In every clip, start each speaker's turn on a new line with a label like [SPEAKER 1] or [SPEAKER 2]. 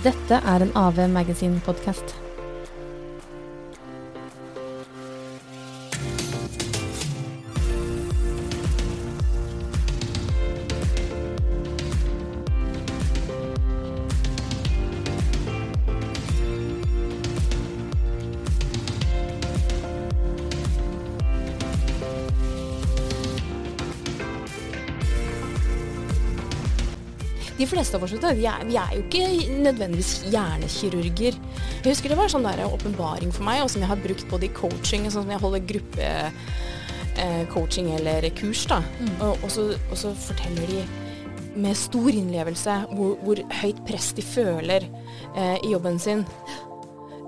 [SPEAKER 1] Dette er en AV Magazine-podkast.
[SPEAKER 2] Fleste av oss vi er, vi er jo ikke nødvendigvis hjernekirurger. Jeg husker det var sånn der åpenbaring for meg, og som jeg har brukt både i coaching og sånn som jeg holder gruppecoaching eller kurs. da. Og, og, så, og så forteller de med stor innlevelse hvor, hvor høyt press de føler eh, i jobben sin.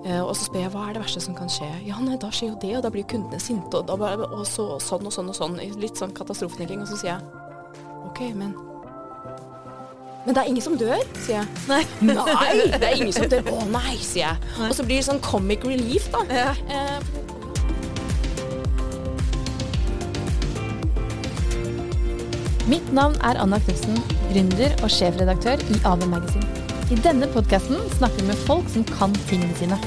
[SPEAKER 2] Eh, og så spør jeg hva er det verste som kan skje. Ja, nei, da skjer jo det, og da blir kundene sinte, og, da, og så, sånn og sånn og sånn. Litt sånn katastrofetenking. Og så sier jeg OK, men men det er ingen som dør, sier jeg. Nei, nei det er ingen som dør. Å nei, sier jeg. Og så blir det sånn comic relief, da. Eh,
[SPEAKER 1] Mitt navn er Anna Knutsen, gründer og sjefredaktør i AV Magazine. I denne podkasten snakker vi med folk som kan tingene sine.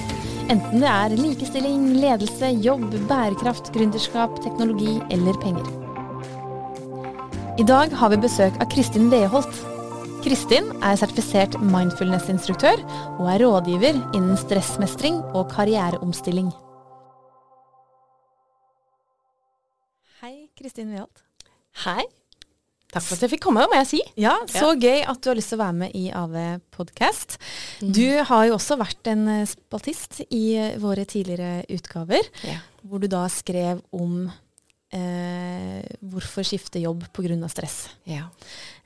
[SPEAKER 1] Enten det er likestilling, ledelse, jobb, bærekraft, gründerskap, teknologi eller penger. I dag har vi besøk av Kristin Weholt. Kristin er sertifisert mindfulness-instruktør og er rådgiver innen stressmestring og karriereomstilling. Hei, Kristin Weholt.
[SPEAKER 2] hei. Takk for at jeg fikk komme, må jeg si.
[SPEAKER 1] Ja, så gøy at du har lyst til å være med i AV Podcast. Du har jo også vært en eh, spaltist i eh, våre tidligere utgaver,
[SPEAKER 2] Ja.
[SPEAKER 1] hvor du da skrev om eh, hvorfor skifte jobb pga. stress.
[SPEAKER 2] Ja.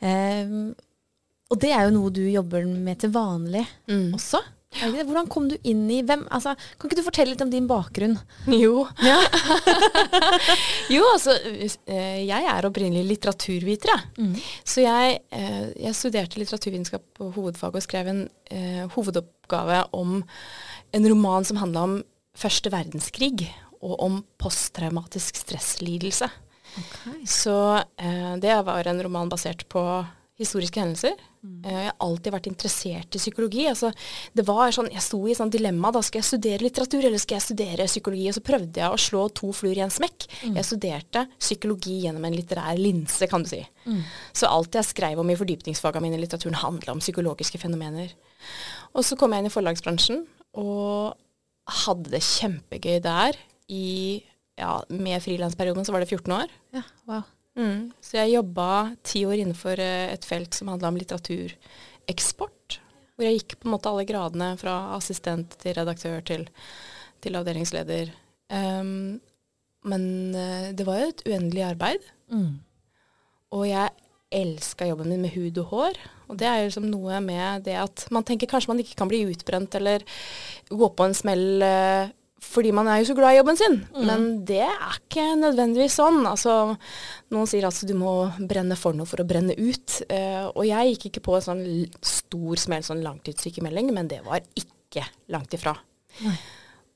[SPEAKER 1] Eh, og det er jo noe du jobber med til vanlig
[SPEAKER 2] Mm.
[SPEAKER 1] også. Hvordan kom du inn i hvem, altså, Kan ikke du fortelle litt om din bakgrunn?
[SPEAKER 2] Jo. jo, altså eh, Jeg er opprinnelig litteraturviter, jeg. Så jeg, eh, jeg studerte litteraturvitenskap på hovedfag og skrev en eh, hovedoppgave om en roman som handla om første verdenskrig og om posttraumatisk stresslidelse. Så eh, det var en roman basert på historiske hendelser. Mm. jeg har alltid vært interessert i psykologi. Altså, det var sånn, jeg sto i sånn dilemma. da Skal jeg studere litteratur eller skal jeg studere psykologi? Og så prøvde jeg å slå to fluer i en smekk. Jeg studerte psykologi gjennom en litterær linse, kan du si. Så alt jeg skrev om i fordypningsfagene mine i litteraturen, handla om psykologiske fenomener. Og så kom jeg inn i forlagsbransjen og hadde det kjempegøy der. I, ja, med frilansperioden så var det 14 år.
[SPEAKER 1] Ja, wow.
[SPEAKER 2] Mm. Så jeg jobba ti år innenfor eh, et felt som handla om litteratureksport. Hvor jeg gikk på en måte alle gradene fra assistent til redaktør til, til avdelingsleder. Um, men eh, det var jo et uendelig arbeid.
[SPEAKER 1] Mm.
[SPEAKER 2] Og jeg elska jobben min med hud og hår. Og det er jo liksom noe med det at man tenker kanskje man ikke kan bli utbrent eller gå på en smell eh, fordi man er jo så glad i jobben sin. Men det er ikke nødvendigvis sånn. Altså, noen sier at du må brenne for noe for å brenne ut. Uh, og jeg gikk ikke på en sånn stor smell, sånn langtidssykemelding, men det var ikke langt ifra.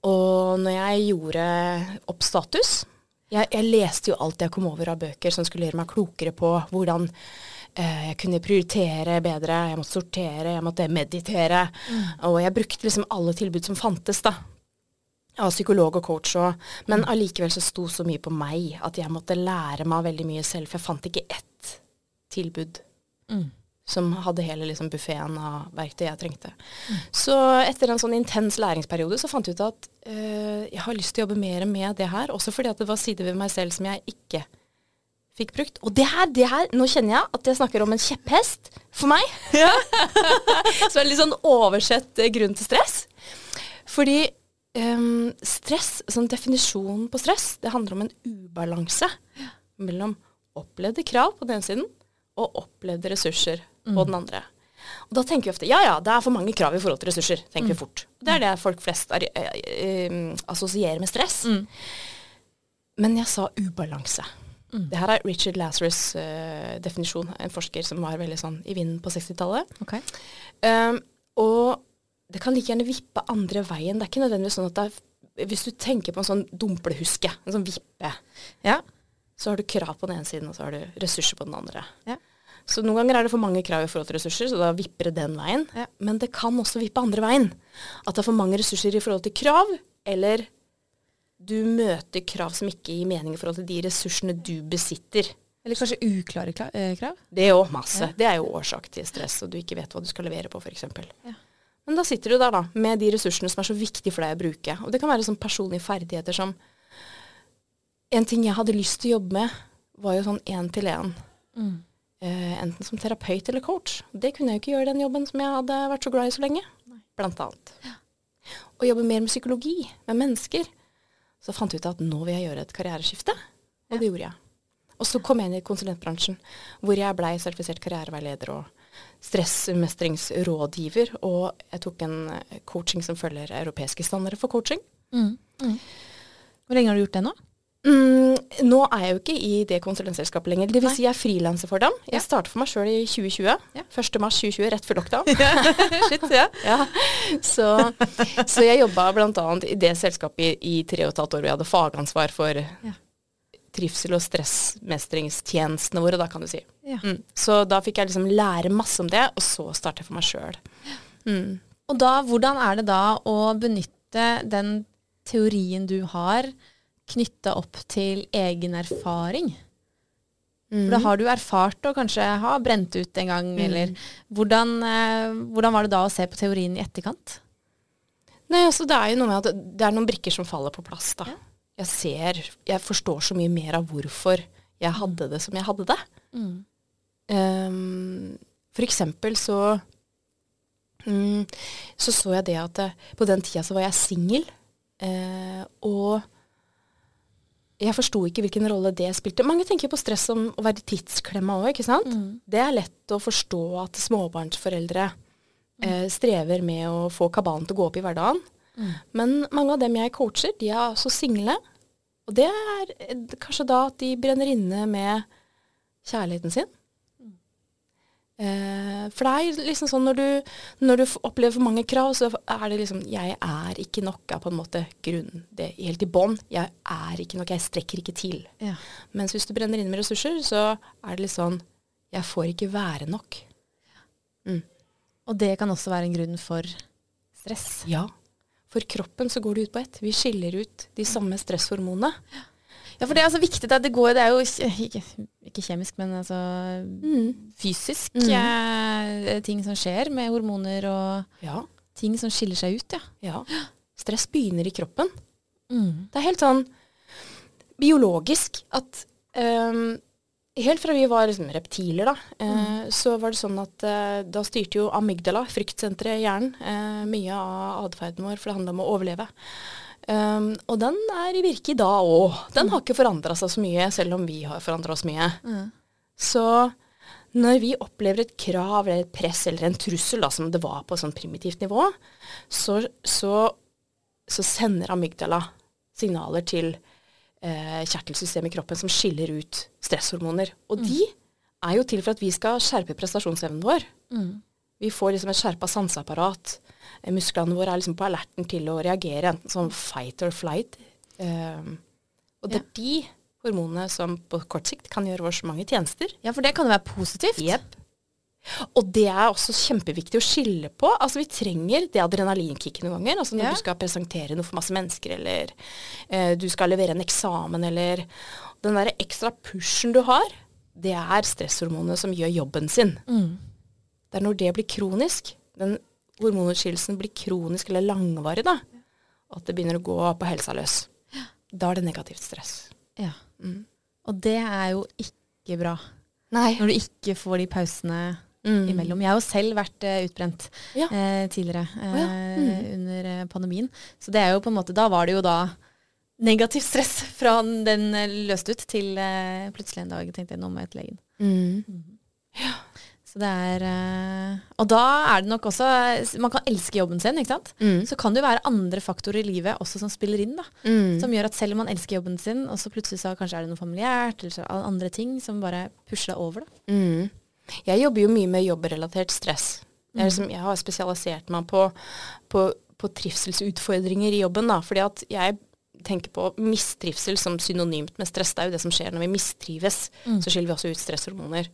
[SPEAKER 2] Og når jeg gjorde opp status jeg, jeg leste jo alt jeg kom over av bøker som skulle gjøre meg klokere på hvordan uh, jeg kunne prioritere bedre, jeg måtte sortere, jeg måtte meditere. Og jeg brukte liksom alle tilbud som fantes, da. Av psykolog og coach òg. Men allikevel så sto så mye på meg at jeg måtte lære meg veldig mye selv, for jeg fant ikke ett tilbud
[SPEAKER 1] Mm.
[SPEAKER 2] som hadde hele liksom, buffeen av verktøy jeg trengte. Så etter en sånn intens læringsperiode så fant jeg ut at øh, jeg har lyst til å jobbe mer med det her, også fordi at det var sider ved meg selv som jeg ikke fikk brukt. Og det her, det her, nå kjenner jeg at jeg snakker om en kjepphest for meg. så er det litt sånn oversett eh, grunn til stress. Fordi ehm, stress, sånn definisjonen på stress, det handler om en ubalanse mellom opplevde krav på den ene siden og opplevde ressurser på den andre. Og da tenker vi ofte ja ja, det er for mange krav i forhold til ressurser. tenker vi fort. Det er det folk flest er, eh, eh, assosierer med stress. Men jeg sa ubalanse. Det her er Richard Lazarus' uh, definisjon, en forsker som var veldig sånn i vinden på 60-tallet.
[SPEAKER 1] Ok.
[SPEAKER 2] Um, og det kan like gjerne vippe andre veien. Det er ikke nødvendigvis sånn at det er, hvis du tenker på en sånn dumplehuske, en sånn vippe,
[SPEAKER 1] Ja.
[SPEAKER 2] så har du krav på den ene siden, og så har du ressurser på den andre.
[SPEAKER 1] Ja.
[SPEAKER 2] Så noen ganger er det for mange krav i forhold til ressurser, så da vipper det den veien.
[SPEAKER 1] Ja.
[SPEAKER 2] Men det kan også vippe andre veien. At det er for mange ressurser i forhold til krav, eller du møter krav som ikke gir mening i forhold til de ressursene du besitter.
[SPEAKER 1] Eller kanskje uklare eh, krav?
[SPEAKER 2] Det er òg masse. Det er jo årsak til stress, og du ikke vet hva du skal levere på, f.eks.
[SPEAKER 1] Ja.
[SPEAKER 2] Men da sitter du der da, med de ressursene som er så viktige for deg å bruke. Og det kan være sånn personlige ferdigheter som En ting jeg hadde lyst til å jobbe med, var jo sånn én-til-én. Eh, enten som terapeut eller coach. Det kunne jeg jo ikke gjøre i den jobben som jeg hadde vært så glad i så lenge. Blant annet. Å jobbe mer med psykologi, med mennesker. Så fant jeg ut at nå vil jeg gjøre et karriereskifte. Og det gjorde jeg. Og så kom jeg inn i konsulentbransjen, hvor jeg blei sertifisert karriereveileder og stressmestringsrådgiver. Og jeg tok en eh, coaching som følger europeiske standarder for coaching.
[SPEAKER 1] Mm. Mm. Hvor lenge har du gjort det nå?
[SPEAKER 2] Mm, nå er jeg jo ikke i det konsulentselskapet lenger. Det vil
[SPEAKER 1] Nei.
[SPEAKER 2] si jeg er frilanser for dem. Jeg
[SPEAKER 1] Ja.
[SPEAKER 2] startet for meg sjøl i 2020.
[SPEAKER 1] Ja.
[SPEAKER 2] 1. mars 2020, rett før lockdown.
[SPEAKER 1] Shit, ja.
[SPEAKER 2] Ja, så, så jeg jobba bl.a. i det selskapet i, i tre og et halvt år hvor jeg hadde fagansvar for trivsel- og stressmestringstjenestene våre, da kan du si.
[SPEAKER 1] Ja.
[SPEAKER 2] Mm. Så da fikk jeg liksom lære masse om det, og så starte for meg sjøl. Mm.
[SPEAKER 1] Og da, hvordan er det da å benytte den teorien du har, knytta opp til egen erfaring? For da har du erfart og kanskje ha brent ut en gang, eller hvordan, eh, hvordan var det da å se på teorien i etterkant?
[SPEAKER 2] Nei, altså det er jo noe med at det er noen brikker som faller på plass, da. Jeg ser, jeg forstår så mye mer av hvorfor jeg hadde det som jeg hadde det. Um, for eksempel så um, så så jeg det at eh, på den tida så var jeg singel, Uh, og jeg forsto ikke hvilken rolle det spilte. Mange tenker på stress som å være tidsklemma òg, ikke sant? Det er lett å forstå at småbarnsforeldre uh, strever med å få kabalen til å gå opp i hverdagen. Men mange av dem jeg coacher, de er også single. Og det er kanskje da at de brenner inne med kjærligheten sin. Eh, for det er liksom sånn når du, når du opplever for mange krav, så er det liksom 'jeg er ikke nok' er på en måte grunnen. Det er helt i bånn. 'Jeg er ikke nok', jeg strekker ikke til.
[SPEAKER 1] Ja.
[SPEAKER 2] Mens hvis du brenner inne med ressurser, så er det litt sånn 'jeg får ikke være nok'.
[SPEAKER 1] Og det kan også være en grunn for stress.
[SPEAKER 2] Ja. For kroppen så går det ut på ett. Vi skiller ut de samme stresshormonene.
[SPEAKER 1] Ja, for det er altså viktig. Det, det, går, det er jo ikke, ikke kjemisk, men altså fysisk eh, ting som skjer med hormoner og
[SPEAKER 2] Ja.
[SPEAKER 1] ting som skiller seg ut, ja.
[SPEAKER 2] ja. Stress begynner i kroppen. Det er helt sånn biologisk at ehm, Helt fra vi var liksom reptiler, da, eh, så var det sånn at eh, da styrte jo amygdala, fryktsenteret i hjernen, eh, mye av atferden vår, for det handla om å overleve. Um, og den er i virke i dag òg. Den har ikke forandra seg så mye, selv om vi har forandra oss mye. Så når vi opplever et krav eller et press eller en trussel, da, som det var på et sånn primitivt nivå, så, så, så sender amygdala signaler til eh, kjertelsystemet i kroppen som skiller ut stresshormoner. Og de er jo til for at vi skal skjerpe prestasjonsevnen vår. Vi får liksom et skjerpa sanseapparat. Eh, Musklene våre er liksom på alerten til å reagere, enten som fight or flight. Um, og det er de hormonene som på kort sikt kan gjøre oss mange tjenester.
[SPEAKER 1] Ja, for det kan jo være positivt.
[SPEAKER 2] Jepp. Og det er også kjempeviktig å skille på. Altså Vi trenger det adrenalinkicket noen ganger. Altså Når
[SPEAKER 1] Ja.
[SPEAKER 2] du skal presentere noe for masse mennesker, eller eh, du skal levere en eksamen, eller Den derre ekstra pushen du har, det er stresshormonene som gjør jobben sin. Det er når det blir kronisk, den hormonutskillelsen blir kronisk eller langvarig, da, at det begynner å gå på helsa løs. Da er det negativt stress.
[SPEAKER 1] Ja. Og det er jo ikke bra.
[SPEAKER 2] Nei.
[SPEAKER 1] Når du ikke får de pausene imellom. Jeg har jo selv vært eh, utbrent
[SPEAKER 2] Ja.
[SPEAKER 1] eh, tidligere eh,
[SPEAKER 2] ja.
[SPEAKER 1] under eh, pandemien. Så det er jo på en måte Da var det jo da negativt stress fra den løste ut til plutselig en dag tenkte jeg nå må jeg til legen.
[SPEAKER 2] Mm.
[SPEAKER 1] Så det er Og da er det nok også Man kan elske jobben sin, ikke sant?
[SPEAKER 2] Mm.
[SPEAKER 1] Så kan det jo være andre faktorer i livet også som spiller inn, da.
[SPEAKER 2] Mm.
[SPEAKER 1] Som gjør at selv om man elsker jobben sin, og så plutselig så kanskje er det noe familiært, eller så andre ting som bare pusher deg over, da.
[SPEAKER 2] Mm. Jeg jobber jo mye med jobbrelatert stress. Er liksom, jeg har spesialisert meg på, på, på trivselsutfordringer i jobben. Da, fordi at jeg tenker på mistrivsel som synonymt med stress. Det er jo det som skjer når vi mistrives. Så skiller vi også ut stresshormoner.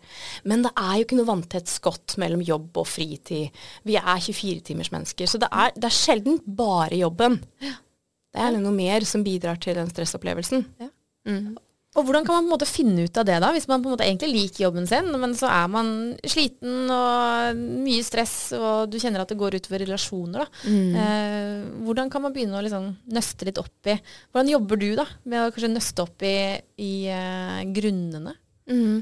[SPEAKER 2] Men det er jo ikke noe vanntett skott mellom jobb og fritid. Vi er 24-timersmennesker. Så det er, det er sjelden bare jobben. Det er noe mer som bidrar til den stressopplevelsen.
[SPEAKER 1] Ja.
[SPEAKER 2] Mm.
[SPEAKER 1] Og hvordan kan man på en måte finne ut av det, da? Hvis man på en måte egentlig liker jobben sin, men så er man sliten og mye stress, og du kjenner at det går utover relasjoner. da. Eh, hvordan kan man begynne å liksom nøste litt opp i Hvordan jobber du da med å kanskje nøste opp i, i eh, grunnene?
[SPEAKER 2] Mm.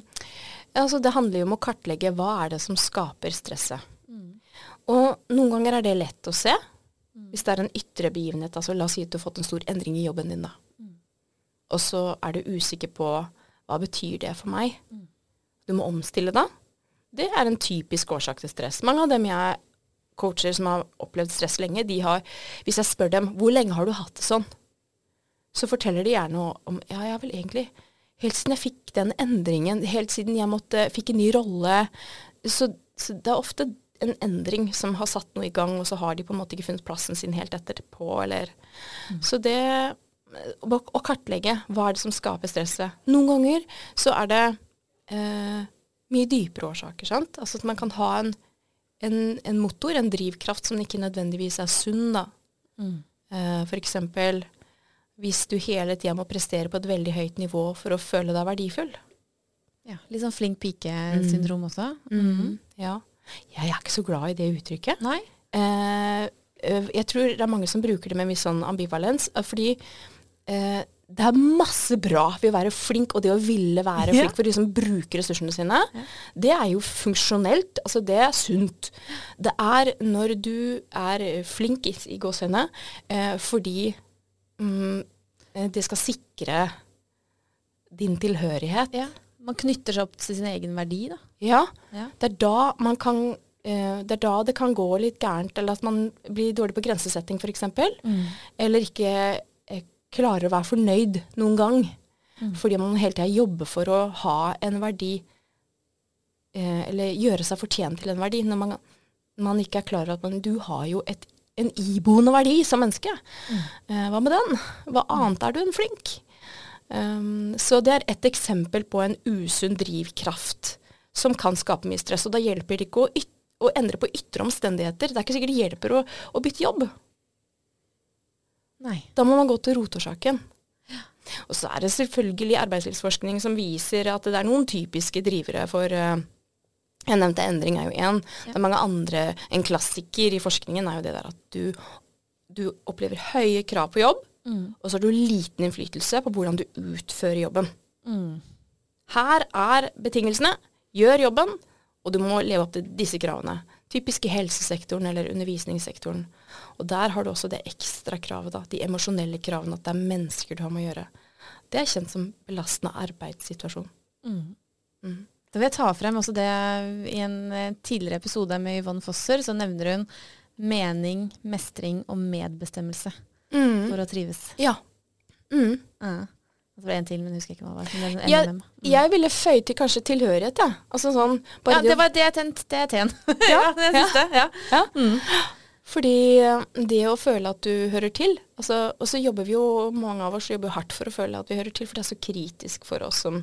[SPEAKER 2] Altså, det handler jo om å kartlegge hva er det som skaper stresset. Og noen ganger er det lett å se. Hvis det er en ytre begivenhet, altså la oss si at du har fått en stor endring i jobben din, da. Og så er du usikker på hva betyr det for meg. Du må omstille deg. Det er en typisk årsak til stress. Mange av dem jeg coacher som har opplevd stress lenge, de har Hvis jeg spør dem hvor lenge har du hatt det sånn, så forteller de gjerne om Ja, har vel egentlig Helt siden jeg fikk den endringen, helt siden jeg måtte, fikk en ny rolle. Så, så det er ofte en endring som har satt noe i gang, og så har de på en måte ikke funnet plassen sin helt etterpå, eller Så det å, kartlegge hva er det som skaper stresset. Noen ganger så er det eh, mye dypere årsaker, sant. Altså at man kan ha en, en, en motor, en drivkraft, som ikke nødvendigvis er sunn, da. Eh, for eksempel hvis du hele tida må prestere på et veldig høyt nivå for å føle deg verdifull.
[SPEAKER 1] Ja, Litt sånn flink pike-syndrom også? Mhm.
[SPEAKER 2] Ja. Jeg er ikke så glad i det uttrykket.
[SPEAKER 1] Nei?
[SPEAKER 2] Eh, eh, jeg tror det er mange som bruker det med en viss sånn ambivalens, eh, fordi eh, det er masse bra ved å være flink, og det å ville være flink for de som bruker ressursene sine, det er jo funksjonelt. Altså det er sunt. Det er når du er flink i, i gåsehudene eh, fordi mm, eh, det skal sikre din tilhørighet.
[SPEAKER 1] Ja. Man knytter seg opp til sin egen verdi, da.
[SPEAKER 2] Ja,
[SPEAKER 1] Ja.
[SPEAKER 2] det er da man kan eh, det er da det kan gå litt gærent, eller at man blir dårlig på grensesetting f.eks. Eller ikke klarer å være fornøyd noen gang. Fordi man hele tida jobber for å ha en verdi, eh, eller gjøre seg fortjent til en verdi, når man, man ikke er klar over at man, du har jo et, en iboende verdi som menneske. Eh, hva med den? Hva annet er du enn flink? Um, så det er et eksempel på en usunn drivkraft som kan skape mye stress. Og da hjelper det ikke å, å endre på ytre omstendigheter. Det er ikke sikkert det hjelper å, å bytte jobb.
[SPEAKER 1] Nei.
[SPEAKER 2] Da må man gå til rotårsaken. Og så er det selvfølgelig arbeidslivsforskning som viser at det er noen typiske drivere for eh, Jeg nevnte endring er jo én. Det er mange andre En klassiker i forskningen er jo det der at du, du opplever høye krav på jobb, og så har du liten innflytelse på hvordan du utfører jobben.
[SPEAKER 1] Mm.
[SPEAKER 2] Her er betingelsene. Gjør jobben, og du må leve opp til disse kravene. Typisk i helsesektoren eller undervisningssektoren. Og der har du også det ekstra kravet, da, de emosjonelle kravene, at det er mennesker du har med å gjøre. Det er kjent som belastende arbeidssituasjon.
[SPEAKER 1] Mm. Da vil jeg ta frem også det i en eh, tidligere episode med Yvonne Fosser, så nevner hun mening, mestring og medbestemmelse for å trives.
[SPEAKER 2] Ja. Mm.
[SPEAKER 1] Ja. Så var en til, men jeg husker ikke hva det var. Det er
[SPEAKER 2] Jeg, jeg ville føye til kanskje tilhørighet, jeg. Altså sånn
[SPEAKER 1] Ja, det var det jeg tente. det er T-en.
[SPEAKER 2] Ja,
[SPEAKER 1] ja, det siste. Ja.
[SPEAKER 2] Ja. Fordi eh, det å føle at du hører til altså, Og så jobber vi jo, mange av oss jobber hardt for å føle at vi hører til, for det er så kritisk for oss som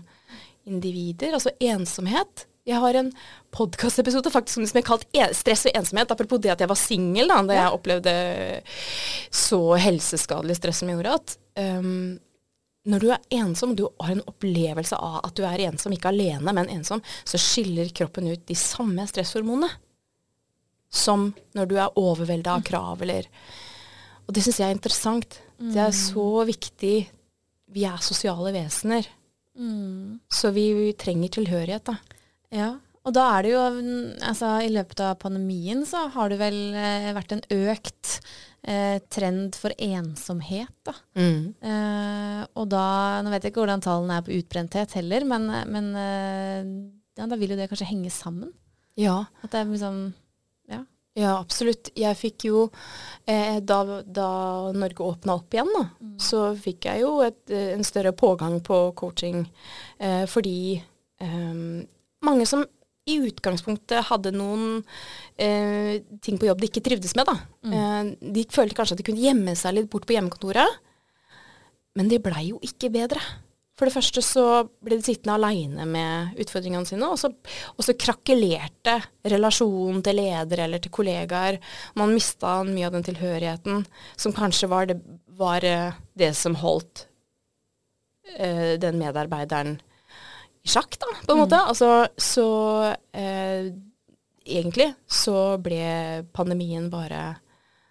[SPEAKER 2] individer. Altså ensomhet. Jeg har en podkastepisode faktisk som er kalt 'Stress og ensomhet', apropos det at jeg var singel da, da jeg opplevde så helseskadelig stress som jeg gjorde. At um, når du er ensom, du har en opplevelse av at du er ensom, ikke alene, men ensom, så skiller kroppen ut de samme stresshormonene som når du er overvelda av krav eller Og det syns jeg er interessant. Det er så viktig. Vi er sosiale vesener. Så vi, vi trenger tilhørighet, da.
[SPEAKER 1] Ja, og da er det jo mm, altså I løpet av pandemien så har det vel eh, vært en økt eh, trend for ensomhet, da. Eh, og da Nå vet jeg ikke hvordan tallene er på utbrenthet heller, men, men eh, ja, da vil jo det kanskje henge sammen.
[SPEAKER 2] Ja.
[SPEAKER 1] At det er liksom Ja.
[SPEAKER 2] Ja, absolutt. Jeg fikk jo eh, da, da Norge åpna opp igjen, da, så fikk jeg jo et, eh, en større pågang på coaching eh, fordi eh, mange som i utgangspunktet hadde noen eh, ting på jobb de ikke trivdes med, da. Eh, de følte kanskje at de kunne gjemme seg litt bort på hjemmekontoret. men de blei jo ikke bedre. For det første så ble de sittende aleine med utfordringene sine, og så, og så krakelerte relasjonen til ledere eller til kollegaer. Man mista mye av den tilhørigheten som kanskje var det, var eh, det som holdt eh, den medarbeideren i sjakk, da, på en måte. Altså, så eh, egentlig så ble pandemien bare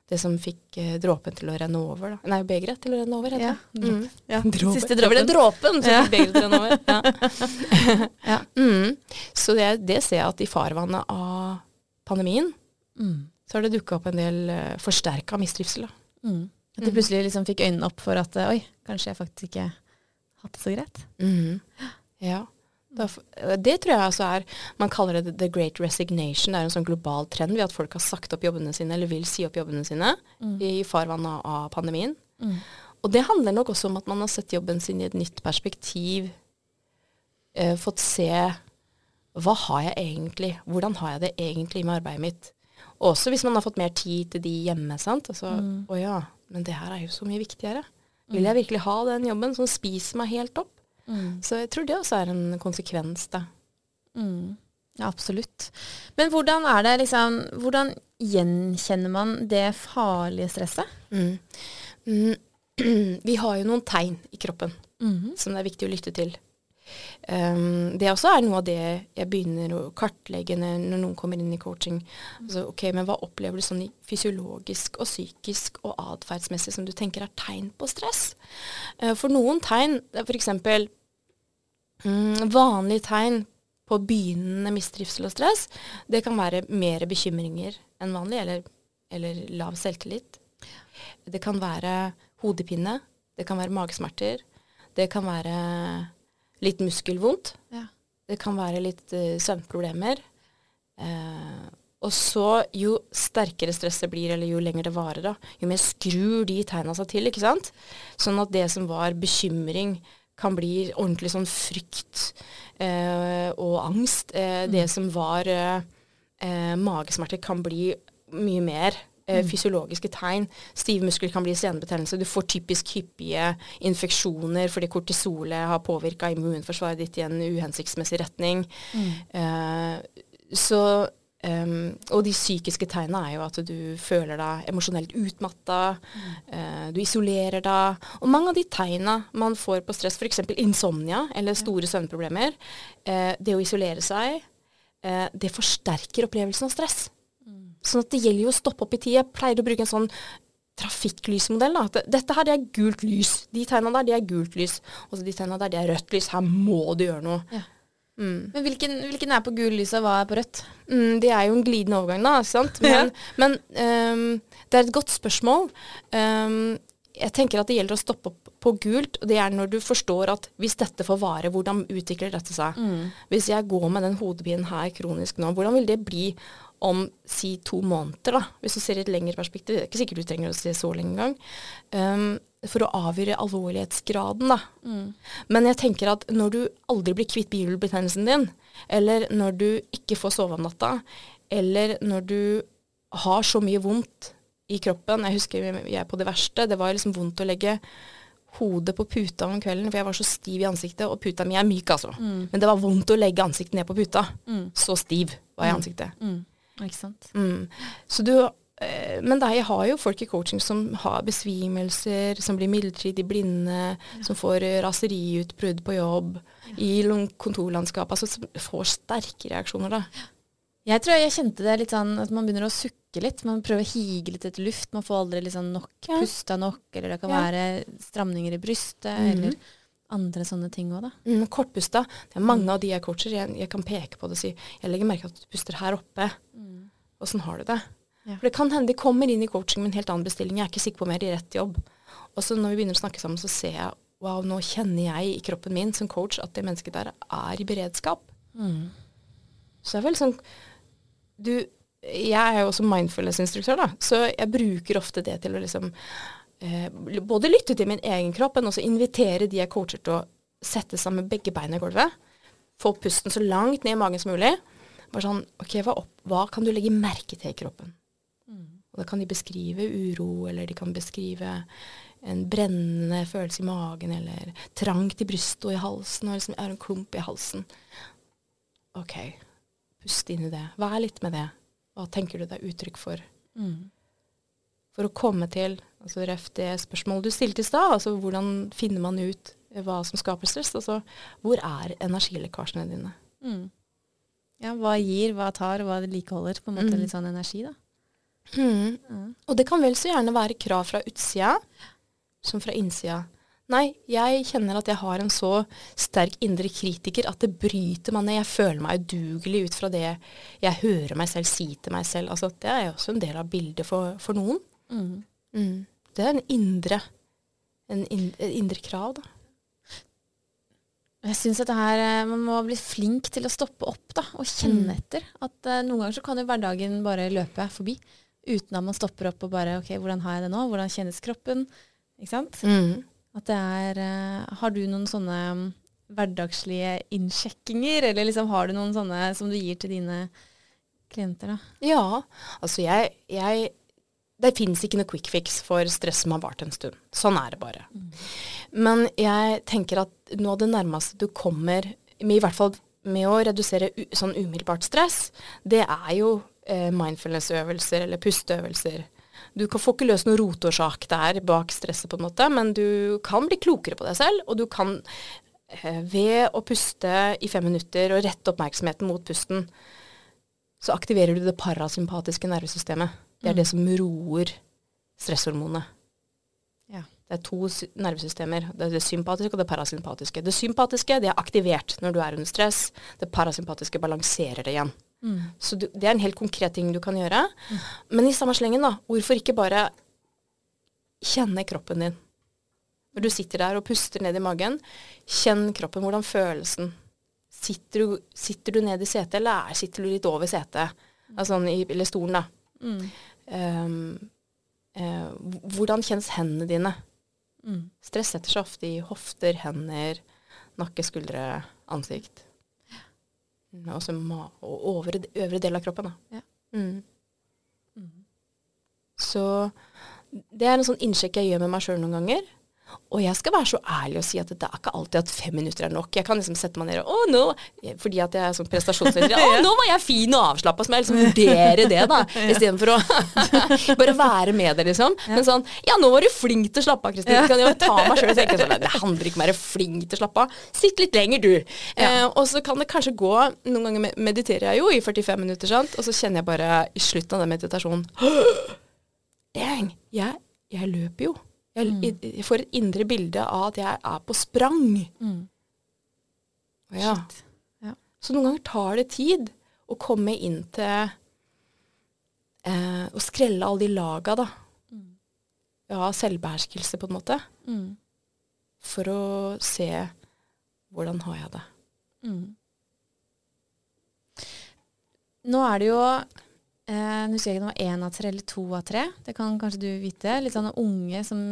[SPEAKER 2] det som fikk eh, dråpen til å renne over. Da. Nei, begeret til å renne over, heter
[SPEAKER 1] Ja,
[SPEAKER 2] det. Mm.
[SPEAKER 1] Ja,
[SPEAKER 2] Dråpen.
[SPEAKER 1] Siste
[SPEAKER 2] Det ble
[SPEAKER 1] dråpen.
[SPEAKER 2] som som fikk begeret til å renne over. Ja.
[SPEAKER 1] Ja.
[SPEAKER 2] Mm. Så det, det ser jeg at i farvannet av pandemien,
[SPEAKER 1] Mm.
[SPEAKER 2] så har det dukka opp en del uh, forsterka mistrivsel.
[SPEAKER 1] Mm. At du plutselig liksom fikk øynene opp for at eh, oi, kanskje jeg faktisk ikke hatt det så greit.
[SPEAKER 2] Ja. Eh, det tror jeg altså er Man kaller det the great resignation. Det er en sånn global trend ved at folk har sagt opp jobbene sine, eller vil si opp jobbene sine, i farvannet av pandemien.
[SPEAKER 1] Mm.
[SPEAKER 2] Og det handler nok også om at man har sett jobben sin i et nytt perspektiv. Eh, fått se hva har jeg egentlig, hvordan har jeg det egentlig med arbeidet mitt. Også hvis man har fått mer tid til de hjemme. sant? Altså, Å ja, men det her er jo så mye viktigere. Vil jeg virkelig ha den jobben som spiser meg helt opp?
[SPEAKER 1] Mm.
[SPEAKER 2] Så jeg tror det også er en konsekvens, da.
[SPEAKER 1] Mm. Ja, absolutt. Men hvordan er det liksom Hvordan gjenkjenner man det farlige stresset?
[SPEAKER 2] Mm. Mm. Vi har jo noen tegn i kroppen
[SPEAKER 1] Mhm.
[SPEAKER 2] som det er viktig å lytte til. Um, det også er noe av det jeg begynner å kartlegge når, noen kommer inn i coaching. Altså, ok, men Hva opplever du sånn fysiologisk og psykisk og atferdsmessig som du tenker er tegn på stress? Uh, for noen tegn, f.eks. Um, vanlige tegn på begynnende mistrivsel og stress, det kan være mer bekymringer enn vanlig, eller, eller lav selvtillit. Det kan være hodepine, det kan være magesmerter, det kan være litt muskelvondt.
[SPEAKER 1] Ja.
[SPEAKER 2] Det kan være litt uh, søvnproblemer. Uh, og så, jo sterkere stresset blir, eller jo lenger det varer, da, jo mer skrur de tegna seg til. ikke sant? Sånn at det som var bekymring, kan bli ordentlig sånn frykt uh, og angst. Mm. Det som var magesmerter, kan bli mye mer. Eh, fysiologiske tegn. Stive muskler kan bli senebetennelse. Du får typisk hyppige infeksjoner fordi kortisolet har påvirka immunforsvaret ditt i en uhensiktsmessig retning. Eh, så Um, og de psykiske tegnene er jo at du føler deg emosjonelt utmatta, eh, du isolerer deg. Og mange av de tegna man får på stress, f.eks. insomnia eller store søvnproblemer, eh, det å isolere seg, eh, det forsterker opplevelsen av stress. Sånn at det gjelder jo å stoppe opp i tid. Jeg pleier å bruke en sånn trafikklysmodell. Da. Dette her det er gult lys. De tegna der, det er gult lys. Og så de tegna der, det er rødt lys. Her må du gjøre noe.
[SPEAKER 1] Ja.
[SPEAKER 2] Mm.
[SPEAKER 1] Men hvilken, hvilken er på gul lys, og hva er på rødt?
[SPEAKER 2] Mm, det er jo en glidende overgang, da. sant? Men, men um, det er et godt spørsmål. Um, jeg tenker at det gjelder å stoppe opp på gult. og Det er når du forstår at hvis dette får vare, hvordan utvikler dette seg? Hvis jeg går med den hodepinen her kronisk nå, hvordan vil det bli om si to måneder, da? Hvis du ser i et lengre perspektiv. Det er ikke sikkert du trenger å se så lenge engang. Um, for å avgjøre alvorlighetsgraden, da. Men jeg tenker at når du aldri blir kvitt bihulebetennelsen din, eller når du ikke får sove om natta, eller når du har så mye vondt i kroppen Jeg husker jeg på det verste. Det var liksom vondt å legge hodet på puta om kvelden, for jeg var så stiv i ansiktet. Og puta mi er myk, altså. Men det var vondt å legge ansiktet ned på puta. Så stiv var jeg i ansiktet.
[SPEAKER 1] Mm. Ikke sant?
[SPEAKER 2] Mm. Så du, eh, men da, jeg har jo folk i coaching som har besvimelser, som blir midlertidig blinde, som får raseriutbrudd på jobb, i lang- kontorlandskap, altså som får sterke reaksjoner da.
[SPEAKER 1] Jeg tror jeg kjente det litt sånn at man begynner å sukke litt. Man prøver å hige litt etter luft. Man får aldri liksom nok
[SPEAKER 2] Ja.
[SPEAKER 1] pusta nok, eller det kan
[SPEAKER 2] Ja.
[SPEAKER 1] være stramninger i brystet,
[SPEAKER 2] Mhm.
[SPEAKER 1] eller andre sånne ting òg, da.
[SPEAKER 2] Mm, kortpusta. Det er mange av de jeg coacher, jeg, jeg kan peke på det og si jeg legger merke til at du puster her oppe. Åssen har du det?
[SPEAKER 1] Ja.
[SPEAKER 2] For det kan hende de kommer inn i coaching med en helt annen bestilling. Jeg er ikke sikker på om jeg er i rett jobb. Og så når vi begynner å snakke sammen, så ser jeg wow, nå kjenner jeg i kroppen min som coach at det mennesket der er i beredskap. Så det er vel sånn Du, jeg er jo også mindfulness-instruktør, da, så jeg bruker ofte det til å liksom både lytte til min egen kropp, men også invitere de jeg coacher til å sette seg med begge beina i gulvet. Få pusten så langt ned i magen som mulig. Bare sånn OK, hva, opp, hva kan du legge merke til i kroppen? Og da kan de beskrive uro, eller de kan beskrive en brennende følelse i magen, eller trangt i brystet og i halsen, og liksom er en klump i halsen. OK, pust inn i det. Vær litt med det. Hva tenker du det er uttrykk for?
[SPEAKER 1] Mm.
[SPEAKER 2] For å komme til altså ref det spørsmålet du stilte i stad, altså hvordan finner man ut hva som skaper stress? Altså hvor er energilekkasjene dine?
[SPEAKER 1] Mm. Ja, hva gir, hva tar, og hva vedlikeholder på en måte
[SPEAKER 2] Mm.
[SPEAKER 1] litt sånn energi, da.
[SPEAKER 2] Mm.
[SPEAKER 1] Mm.
[SPEAKER 2] Og det kan vel så gjerne være krav fra utsida som fra innsida. Nei, jeg kjenner at jeg har en så sterk indre kritiker at det bryter meg ned. Jeg føler meg udugelig ut fra det jeg hører meg selv si til meg selv. Altså, det er jo også en del av bildet for, for noen.
[SPEAKER 1] Mm.
[SPEAKER 2] Det er en indre, en indre, indre krav, da.
[SPEAKER 1] Jeg syns at her, eh, man må bli flink til å stoppe opp da, og kjenne
[SPEAKER 2] Mm.
[SPEAKER 1] etter. At uh, Noen ganger så kan jo hverdagen bare løpe forbi uten at man stopper opp og bare OK, hvordan har jeg det nå? Hvordan kjennes kroppen? Ikke sant?
[SPEAKER 2] Mm.
[SPEAKER 1] At det er uh, Har du noen sånne mm, hverdagslige innsjekkinger, eller liksom har du noen sånne som du gir til dine klienter, da?
[SPEAKER 2] Ja, altså jeg, jeg Det fins ikke noe quick fix for stress som har vart en stund. Sånn er det bare. Men jeg tenker at noe av det nærmeste du kommer med, i hvert fall med å redusere sånn umiddelbart stress, det er jo eh, mindfulness-øvelser eller pusteøvelser. Du kan får ikke løst noen rotårsak der bak stresset, på en måte, men du kan bli klokere på deg selv, og du kan eh, ved å puste i fem minutter og rette oppmerksomheten mot pusten, så aktiverer du det parasympatiske nervesystemet. Det er
[SPEAKER 1] Mm.
[SPEAKER 2] det som roer stresshormonet.
[SPEAKER 1] Ja.
[SPEAKER 2] Det er to nervesystemer. Det er det sympatiske og det parasympatiske. Det sympatiske det er aktivert når du er under stress. Det parasympatiske balanserer det igjen.
[SPEAKER 1] Mm.
[SPEAKER 2] Så du, det er en helt konkret ting du kan gjøre. Men i samme slengen, da, hvorfor ikke bare kjenne kroppen din? Når du sitter der og puster ned i magen, kjenn kroppen. Hvordan følelsen? Sitter du, sitter du ned i setet, eller er- sitter du litt over setet? Altså, sånn i, eller stolen, da.
[SPEAKER 1] Mm.
[SPEAKER 2] Ehm, eh, hvordan kjennes hendene dine?
[SPEAKER 1] Mm.
[SPEAKER 2] Stress setter seg ofte i hofter, hender, nakke, skuldre, ansikt. Ja. Også ma og over, øvre del av kroppen. Da.
[SPEAKER 1] Ja.
[SPEAKER 2] Mm.
[SPEAKER 1] Mm.
[SPEAKER 2] Så det er en sånn innsjekk jeg gjør med meg sjøl noen ganger. Og jeg skal være så ærlig og si at det er ikke alltid at fem minutter er nok. Jeg kan liksom sette meg ned og Å, nå Fordi at jeg er sånn prestasjonsleder. Å, nå var jeg fin og avslappa. Så må jeg liksom vurdere det, da. Istedenfor å bare være med det, liksom. Men sånn Ja, nå var du flink til å slappe av, Kristin. Kan jeg jo ta meg sjøl og tenke sånn Det handler ikke om å være flink til å slappe av. Sitt litt lenger, du. Eh, og så kan det kanskje gå Noen ganger mediterer jeg jo i 45 minutter, sant. Og så kjenner jeg bare i slutten av den meditasjonen Dang, jeg, jeg løper jo. Jeg, jeg får et indre bilde av at jeg er på sprang.
[SPEAKER 1] Mm.
[SPEAKER 2] Ja.
[SPEAKER 1] Shit. Ja.
[SPEAKER 2] Så noen ganger tar det tid å komme inn til eh, Å skrelle alle de laga, da.
[SPEAKER 1] Mm.
[SPEAKER 2] Ja, selvbeherskelse, på en måte.
[SPEAKER 1] Mm.
[SPEAKER 2] For å se hvordan har jeg det.
[SPEAKER 1] Mm. Nå er det jo eh, Nå husker jeg ikke om det var én av tre eller to av tre. Det kan kanskje du vite. Litt sånne unge som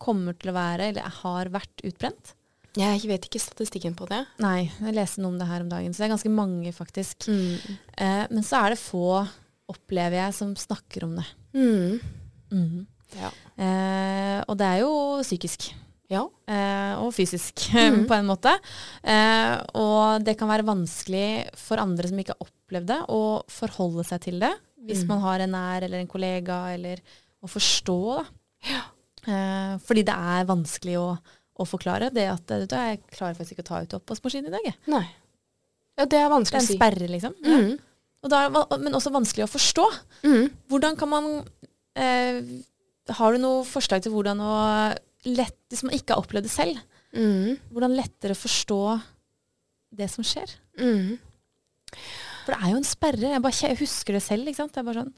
[SPEAKER 1] kommer til å være, eller har vært utbrent.
[SPEAKER 2] Jeg vet ikke statistikken på det.
[SPEAKER 1] Nei, jeg leste noe om det her om dagen, så det er ganske mange, faktisk. Eh, men så er det få, opplever jeg, som snakker om det.
[SPEAKER 2] Mm.
[SPEAKER 1] Mhm.
[SPEAKER 2] Ja.
[SPEAKER 1] Eh, og det er jo psykisk.
[SPEAKER 2] ja.
[SPEAKER 1] eh, og fysisk,
[SPEAKER 2] mm.
[SPEAKER 1] på en måte. Eh, og det kan være vanskelig for andre som ikke har opplevd det, å forholde seg til det. Hvis
[SPEAKER 2] Mhm.
[SPEAKER 1] man har en nær eller en kollega, eller å forstå, da. Eh, fordi det er vanskelig å, å forklare. Det at du, jeg klarer faktisk ikke å ta ut oppvaskmaskinen i dag. Jeg.
[SPEAKER 2] Nei. Ja, det er
[SPEAKER 1] Det
[SPEAKER 2] vanskelig
[SPEAKER 1] er
[SPEAKER 2] å
[SPEAKER 1] en
[SPEAKER 2] si.
[SPEAKER 1] sperre, liksom.
[SPEAKER 2] Mm.
[SPEAKER 1] Og da, er det men også vanskelig å forstå.
[SPEAKER 2] Mm.
[SPEAKER 1] Hvordan kan man eh, Har du noe forslag til hvordan å lett, Hvis man ikke har opplevd det selv,
[SPEAKER 2] Mm.
[SPEAKER 1] hvordan lettere forstå det som skjer?
[SPEAKER 2] Mm.
[SPEAKER 1] For det er jo en sperre. Jeg, bare, jeg husker det selv. ikke sant? Det er bare sånn,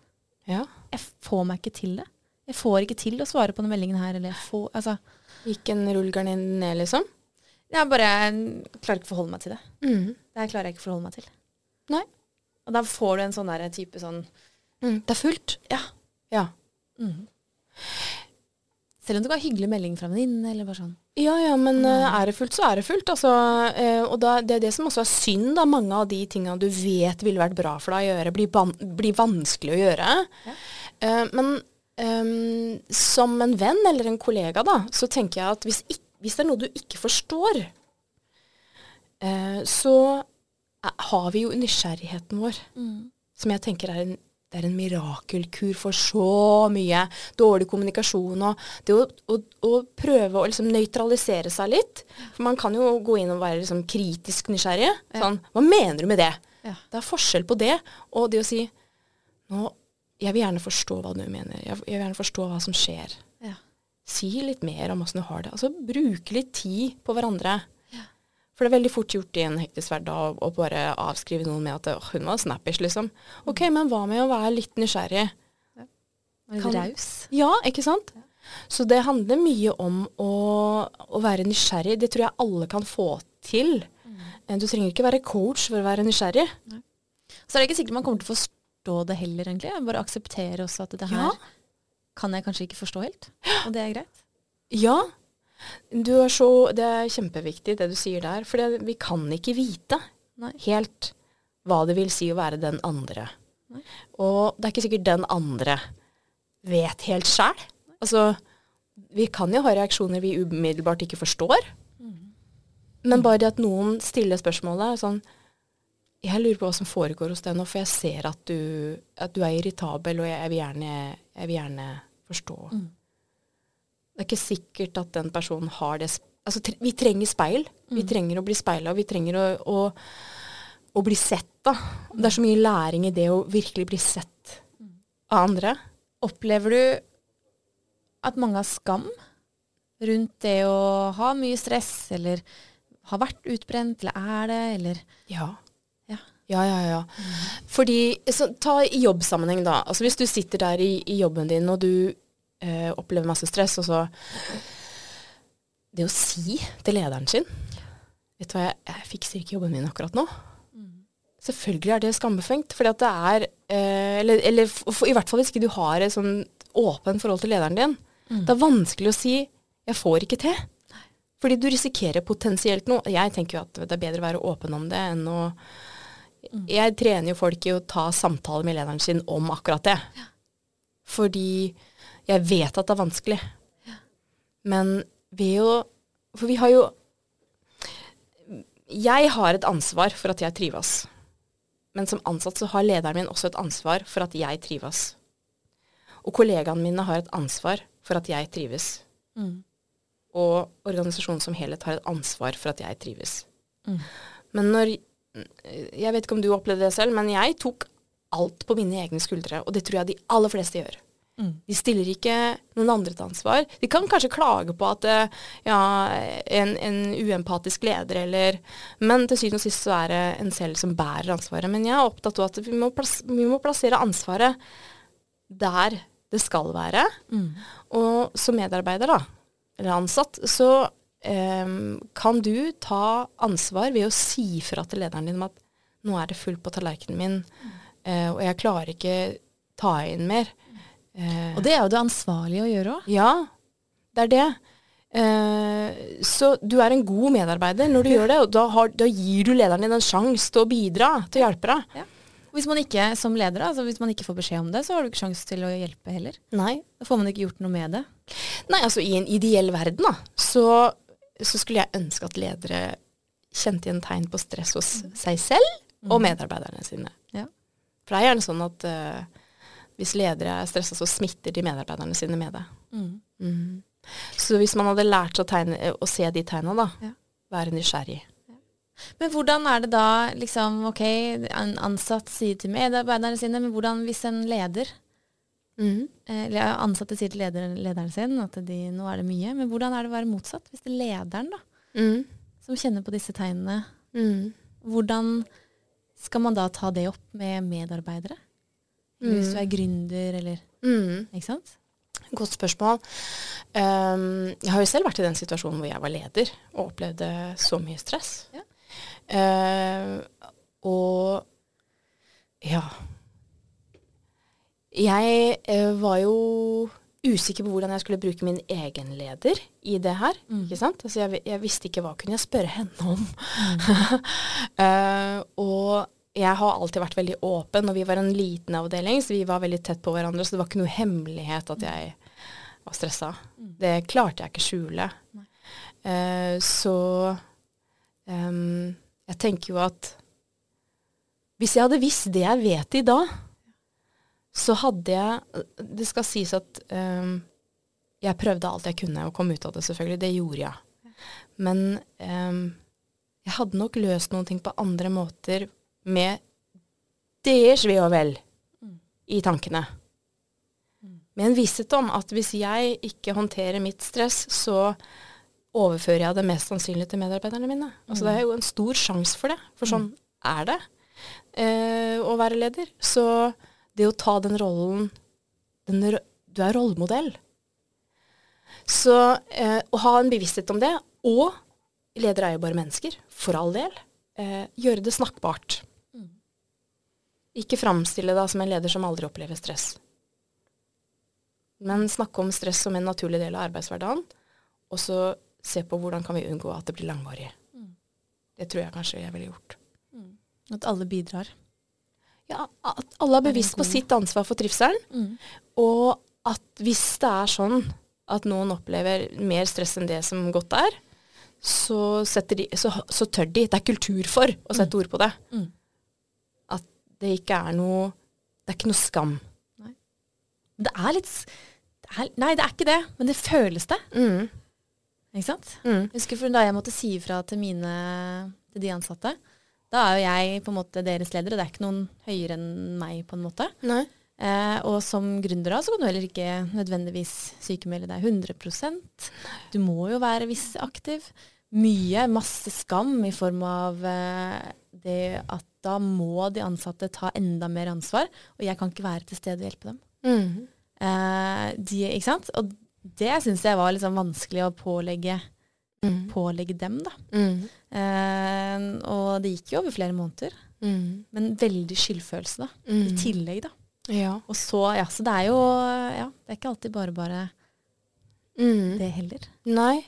[SPEAKER 2] Ja.
[SPEAKER 1] Jeg får meg ikke til det. Jeg får ikke til å svare på denne meldingen her. Eller jeg får, altså,
[SPEAKER 2] Gikk en rullegardin ned, liksom?
[SPEAKER 1] jeg bare jeg klarer ikke å forholde meg til det.
[SPEAKER 2] Mm.
[SPEAKER 1] Det her klarer jeg ikke å forholde meg til.
[SPEAKER 2] Nei.
[SPEAKER 1] Og da får du en sånn der type sånn
[SPEAKER 2] Mm. Det er fullt.
[SPEAKER 1] Ja.
[SPEAKER 2] Ja.
[SPEAKER 1] mm. Selv om du en hyggelig melding fra en venninne, eller bare sånn.
[SPEAKER 2] Ja, ja, men
[SPEAKER 1] Mm.
[SPEAKER 2] eh, er det fullt, så er det fullt. Altså, eh, og da, det er det som også er synd, da. Mange av de tingene du vet ville vært bra for deg å gjøre, blir, ban blir vanskelig å gjøre.
[SPEAKER 1] Ja.
[SPEAKER 2] Eh, men um, som en venn eller en kollega, da, så tenker jeg at hvis, hvis det er noe du ikke forstår, uh, så har vi jo nysgjerrigheten vår, som jeg tenker er en, det er en mirakelkur for så mye dårlig kommunikasjon og det å, å, å prøve å liksom nøytralisere seg litt. For man kan jo gå inn og være liksom kritisk nysgjerrig. Sånn, hva mener du med det?
[SPEAKER 1] Ja.
[SPEAKER 2] Det er forskjell på det og det å si nå, jeg vil gjerne forstå hva du mener. Jeg, jeg vil gjerne forstå hva som skjer.
[SPEAKER 1] Ja.
[SPEAKER 2] Si litt mer om åssen du har det. Altså bruke litt tid på hverandre. For det er veldig fort gjort i en hektisk hverdag å bare avskrive noen med at «Åh, hun var snappish, liksom. Ok, men hva med å være litt nysgjerrig?
[SPEAKER 1] Og litt raus.
[SPEAKER 2] Ja, ikke sant? Så det handler mye om å, å være nysgjerrig. Det tror jeg alle kan få til. Mm. Du trenger ikke være coach for å være nysgjerrig.
[SPEAKER 1] Så er det ikke sikkert man kommer til å forstå det heller, egentlig. Bare akseptere også at det her
[SPEAKER 2] Ja.
[SPEAKER 1] kan jeg kanskje ikke forstå helt. Og det er greit.
[SPEAKER 2] Ja. Du er så, det er kjempeviktig det du sier der, for vi kan ikke vite
[SPEAKER 1] Nei.
[SPEAKER 2] helt hva det vil si å være den andre.
[SPEAKER 1] Nei.
[SPEAKER 2] Og det er ikke sikkert den andre vet helt sjæl. Altså, vi kan jo ha reaksjoner vi umiddelbart ikke forstår. Men bare det at noen stiller spørsmålet sånn Jeg lurer på hva som foregår hos deg nå, for jeg ser at du, at du er irritabel, og jeg, jeg, vil, gjerne, jeg vil gjerne forstå.
[SPEAKER 1] Mm.
[SPEAKER 2] Det er ikke sikkert at den personen har det Altså, tre, vi trenger speil. Vi trenger å bli speila, og vi trenger å, å, å bli sett, da. Det er så mye læring i det å virkelig bli sett av andre.
[SPEAKER 1] Opplever du at mange har skam rundt det å ha mye stress, eller har vært utbrent, eller er det, eller
[SPEAKER 2] Ja.
[SPEAKER 1] Ja.
[SPEAKER 2] Ja, ja, ja. Fordi, så, ta i jobbsammenheng da. Altså hvis du sitter der i, i jobben din, og du eh, opplever masse stress, og så Det å si til lederen sin Vet du hva, jeg, jeg fikser ikke jobben min akkurat nå. Selvfølgelig er det skambefengt, fordi at det er eh, Eller, eller for, i hvert fall hvis ikke du har et sånn åpent forhold til lederen din. Det er vanskelig å si 'jeg får ikke til'. Fordi du risikerer potensielt noe. Jeg tenker jo at det er bedre å være åpen om det enn å Jeg trener jo folk i å ta samtaler med lederen sin om akkurat det. Fordi jeg vet at det er vanskelig. Men ved å For vi har jo Jeg har et ansvar for at jeg trives. Men som ansatt så har lederen min også et ansvar for at jeg trives. Og kollegaene mine har et ansvar for at jeg trives.
[SPEAKER 1] Mm.
[SPEAKER 2] Og organisasjonen som helhet har et ansvar for at jeg trives.
[SPEAKER 1] Mm.
[SPEAKER 2] Men når Jeg vet ikke om du opplevde det selv, men jeg tok alt på mine egne skuldre. Og det tror jeg de aller fleste gjør.
[SPEAKER 1] Mm.
[SPEAKER 2] De stiller ikke noen andre til ansvar. De kan kanskje klage på at eh, ja, en, en uempatisk leder eller Men til syvende og sist så er det en selv som bærer ansvaret. Men jeg er opptatt av at vi må, plass, vi må plassere ansvaret der det skal være.
[SPEAKER 1] Mm.
[SPEAKER 2] Og som medarbeider, da, eller ansatt, så um, kan du ta ansvar ved å si fra til lederen din om at nå er det fullt på tallerkenen min, eh, og jeg klarer ikke ta inn mer. Eh,
[SPEAKER 1] Og det er jo det ansvarlige å gjøre òg.
[SPEAKER 2] ja, det er det. Eh, så du er en god medarbeider når du gjør det, og da, har, da gir du lederen din en sjanse til å bidra, til å hjelpe deg.
[SPEAKER 1] Hvis man ikke som leder, altså hvis man ikke får beskjed om det, så har du ikke sjanse til å hjelpe heller.
[SPEAKER 2] Nei.
[SPEAKER 1] Da får man ikke gjort noe med det.
[SPEAKER 2] Nei, altså i en ideell verden, da, så, så skulle jeg ønske at ledere kjente igjen tegn på stress hos seg selv og medarbeiderne sine.
[SPEAKER 1] Ja.
[SPEAKER 2] For det er gjerne sånn at eh, hvis ledere er stressa, så smitter de medarbeiderne sine med det. Mhm. Så hvis man hadde lært seg å, tegne, å se de tegna, da,
[SPEAKER 1] Ja.
[SPEAKER 2] være nysgjerrig.
[SPEAKER 1] Men hvordan er det da, liksom, ok, en ansatt sier til medarbeiderne sine, men hvordan hvis en leder,
[SPEAKER 2] mm.
[SPEAKER 1] eh, eller ansatte sier til lederen, lederen sin at de, nå er det mye, men hvordan er det å være motsatt? Hvis det er lederen da,
[SPEAKER 2] Mhm.
[SPEAKER 1] som kjenner på disse tegnene,
[SPEAKER 2] Mhm.
[SPEAKER 1] hvordan skal man da ta det opp med medarbeidere? Eller hvis
[SPEAKER 2] Mm.
[SPEAKER 1] du er gründer, eller,
[SPEAKER 2] mm.
[SPEAKER 1] ikke sant?
[SPEAKER 2] Godt spørsmål. Um, jeg har jo selv vært i den situasjonen hvor jeg var leder og opplevde så mye stress.
[SPEAKER 1] Ja.
[SPEAKER 2] Uh, og ja Jeg uh, var jo usikker på hvordan jeg skulle bruke min egen leder i det her.
[SPEAKER 1] Mm.
[SPEAKER 2] Ikke sant? Altså jeg, jeg visste ikke hva kunne jeg spørre henne om. uh, og jeg har alltid vært veldig åpen, og vi var en liten avdeling, så vi var veldig tett på hverandre, så det var ikke noe hemmelighet at jeg var stressa. Det klarte jeg ikke skjule. Uh, så um, jeg tenker jo at hvis jeg hadde visst det jeg vet i dag, så hadde jeg Det skal sies at um, jeg prøvde alt jeg kunne å komme ut av det, selvfølgelig. Det gjorde jeg. Men um, jeg hadde nok løst noen ting på andre måter med deres ve og vel i tankene. Med en visshet om at hvis jeg ikke håndterer mitt stress, så overfører jeg det mest sannsynlig til medarbeiderne mine. Altså Det er jo en stor sjanse for det, for sånn er det eh, å være leder. Så det å ta den rollen den, Du er rollemodell. Så eh, å ha en bevissthet om det, og ledere er jo bare mennesker, for all del, eh, gjøre det snakkbart. Ikke framstille deg som en leder som aldri opplever stress. Men snakke om stress som en naturlig del av arbeidshverdagen, og så se på hvordan kan vi unngå at det blir langvarig. Det tror jeg kanskje jeg ville gjort.
[SPEAKER 1] At alle bidrar.
[SPEAKER 2] Ja, At alle er bevisst på sitt ansvar for trivselen, og at hvis det er sånn at noen opplever mer stress enn det som godt er, så, de, så, så tør de. Det er kultur for å sette ord på det. Det ikke er noe Det er ikke noe skam.
[SPEAKER 1] Nei. det er litt det er, Nei, det er ikke det, men det føles det.
[SPEAKER 2] Mm.
[SPEAKER 1] Ikke sant?
[SPEAKER 2] Mm.
[SPEAKER 1] Jeg husker da jeg måtte si ifra til mine til de ansatte. Da er jo jeg på en måte deres leder, og det er ikke noen høyere enn meg, på en måte.
[SPEAKER 2] Nei.
[SPEAKER 1] Eh, og som gründer så kan du heller ikke nødvendigvis sykemelde deg 100% Du må jo være viss aktiv. Mye, masse skam i form av eh, det at da må de ansatte ta enda mer ansvar, og jeg kan ikke være til stede og hjelpe dem.
[SPEAKER 2] Mm.
[SPEAKER 1] Eh, de, ikke sant? Og det syns jeg var liksom vanskelig å pålegge,
[SPEAKER 2] Mm.
[SPEAKER 1] pålegge dem, da.
[SPEAKER 2] Mm.
[SPEAKER 1] Eh, og det gikk jo over flere måneder.
[SPEAKER 2] Mm.
[SPEAKER 1] Men veldig skyldfølelse, da. I
[SPEAKER 2] Mm.
[SPEAKER 1] tillegg, da.
[SPEAKER 2] Ja.
[SPEAKER 1] Og så, ja, så det er jo Ja, det er ikke alltid bare bare
[SPEAKER 2] Mm.
[SPEAKER 1] det heller.
[SPEAKER 2] Nei.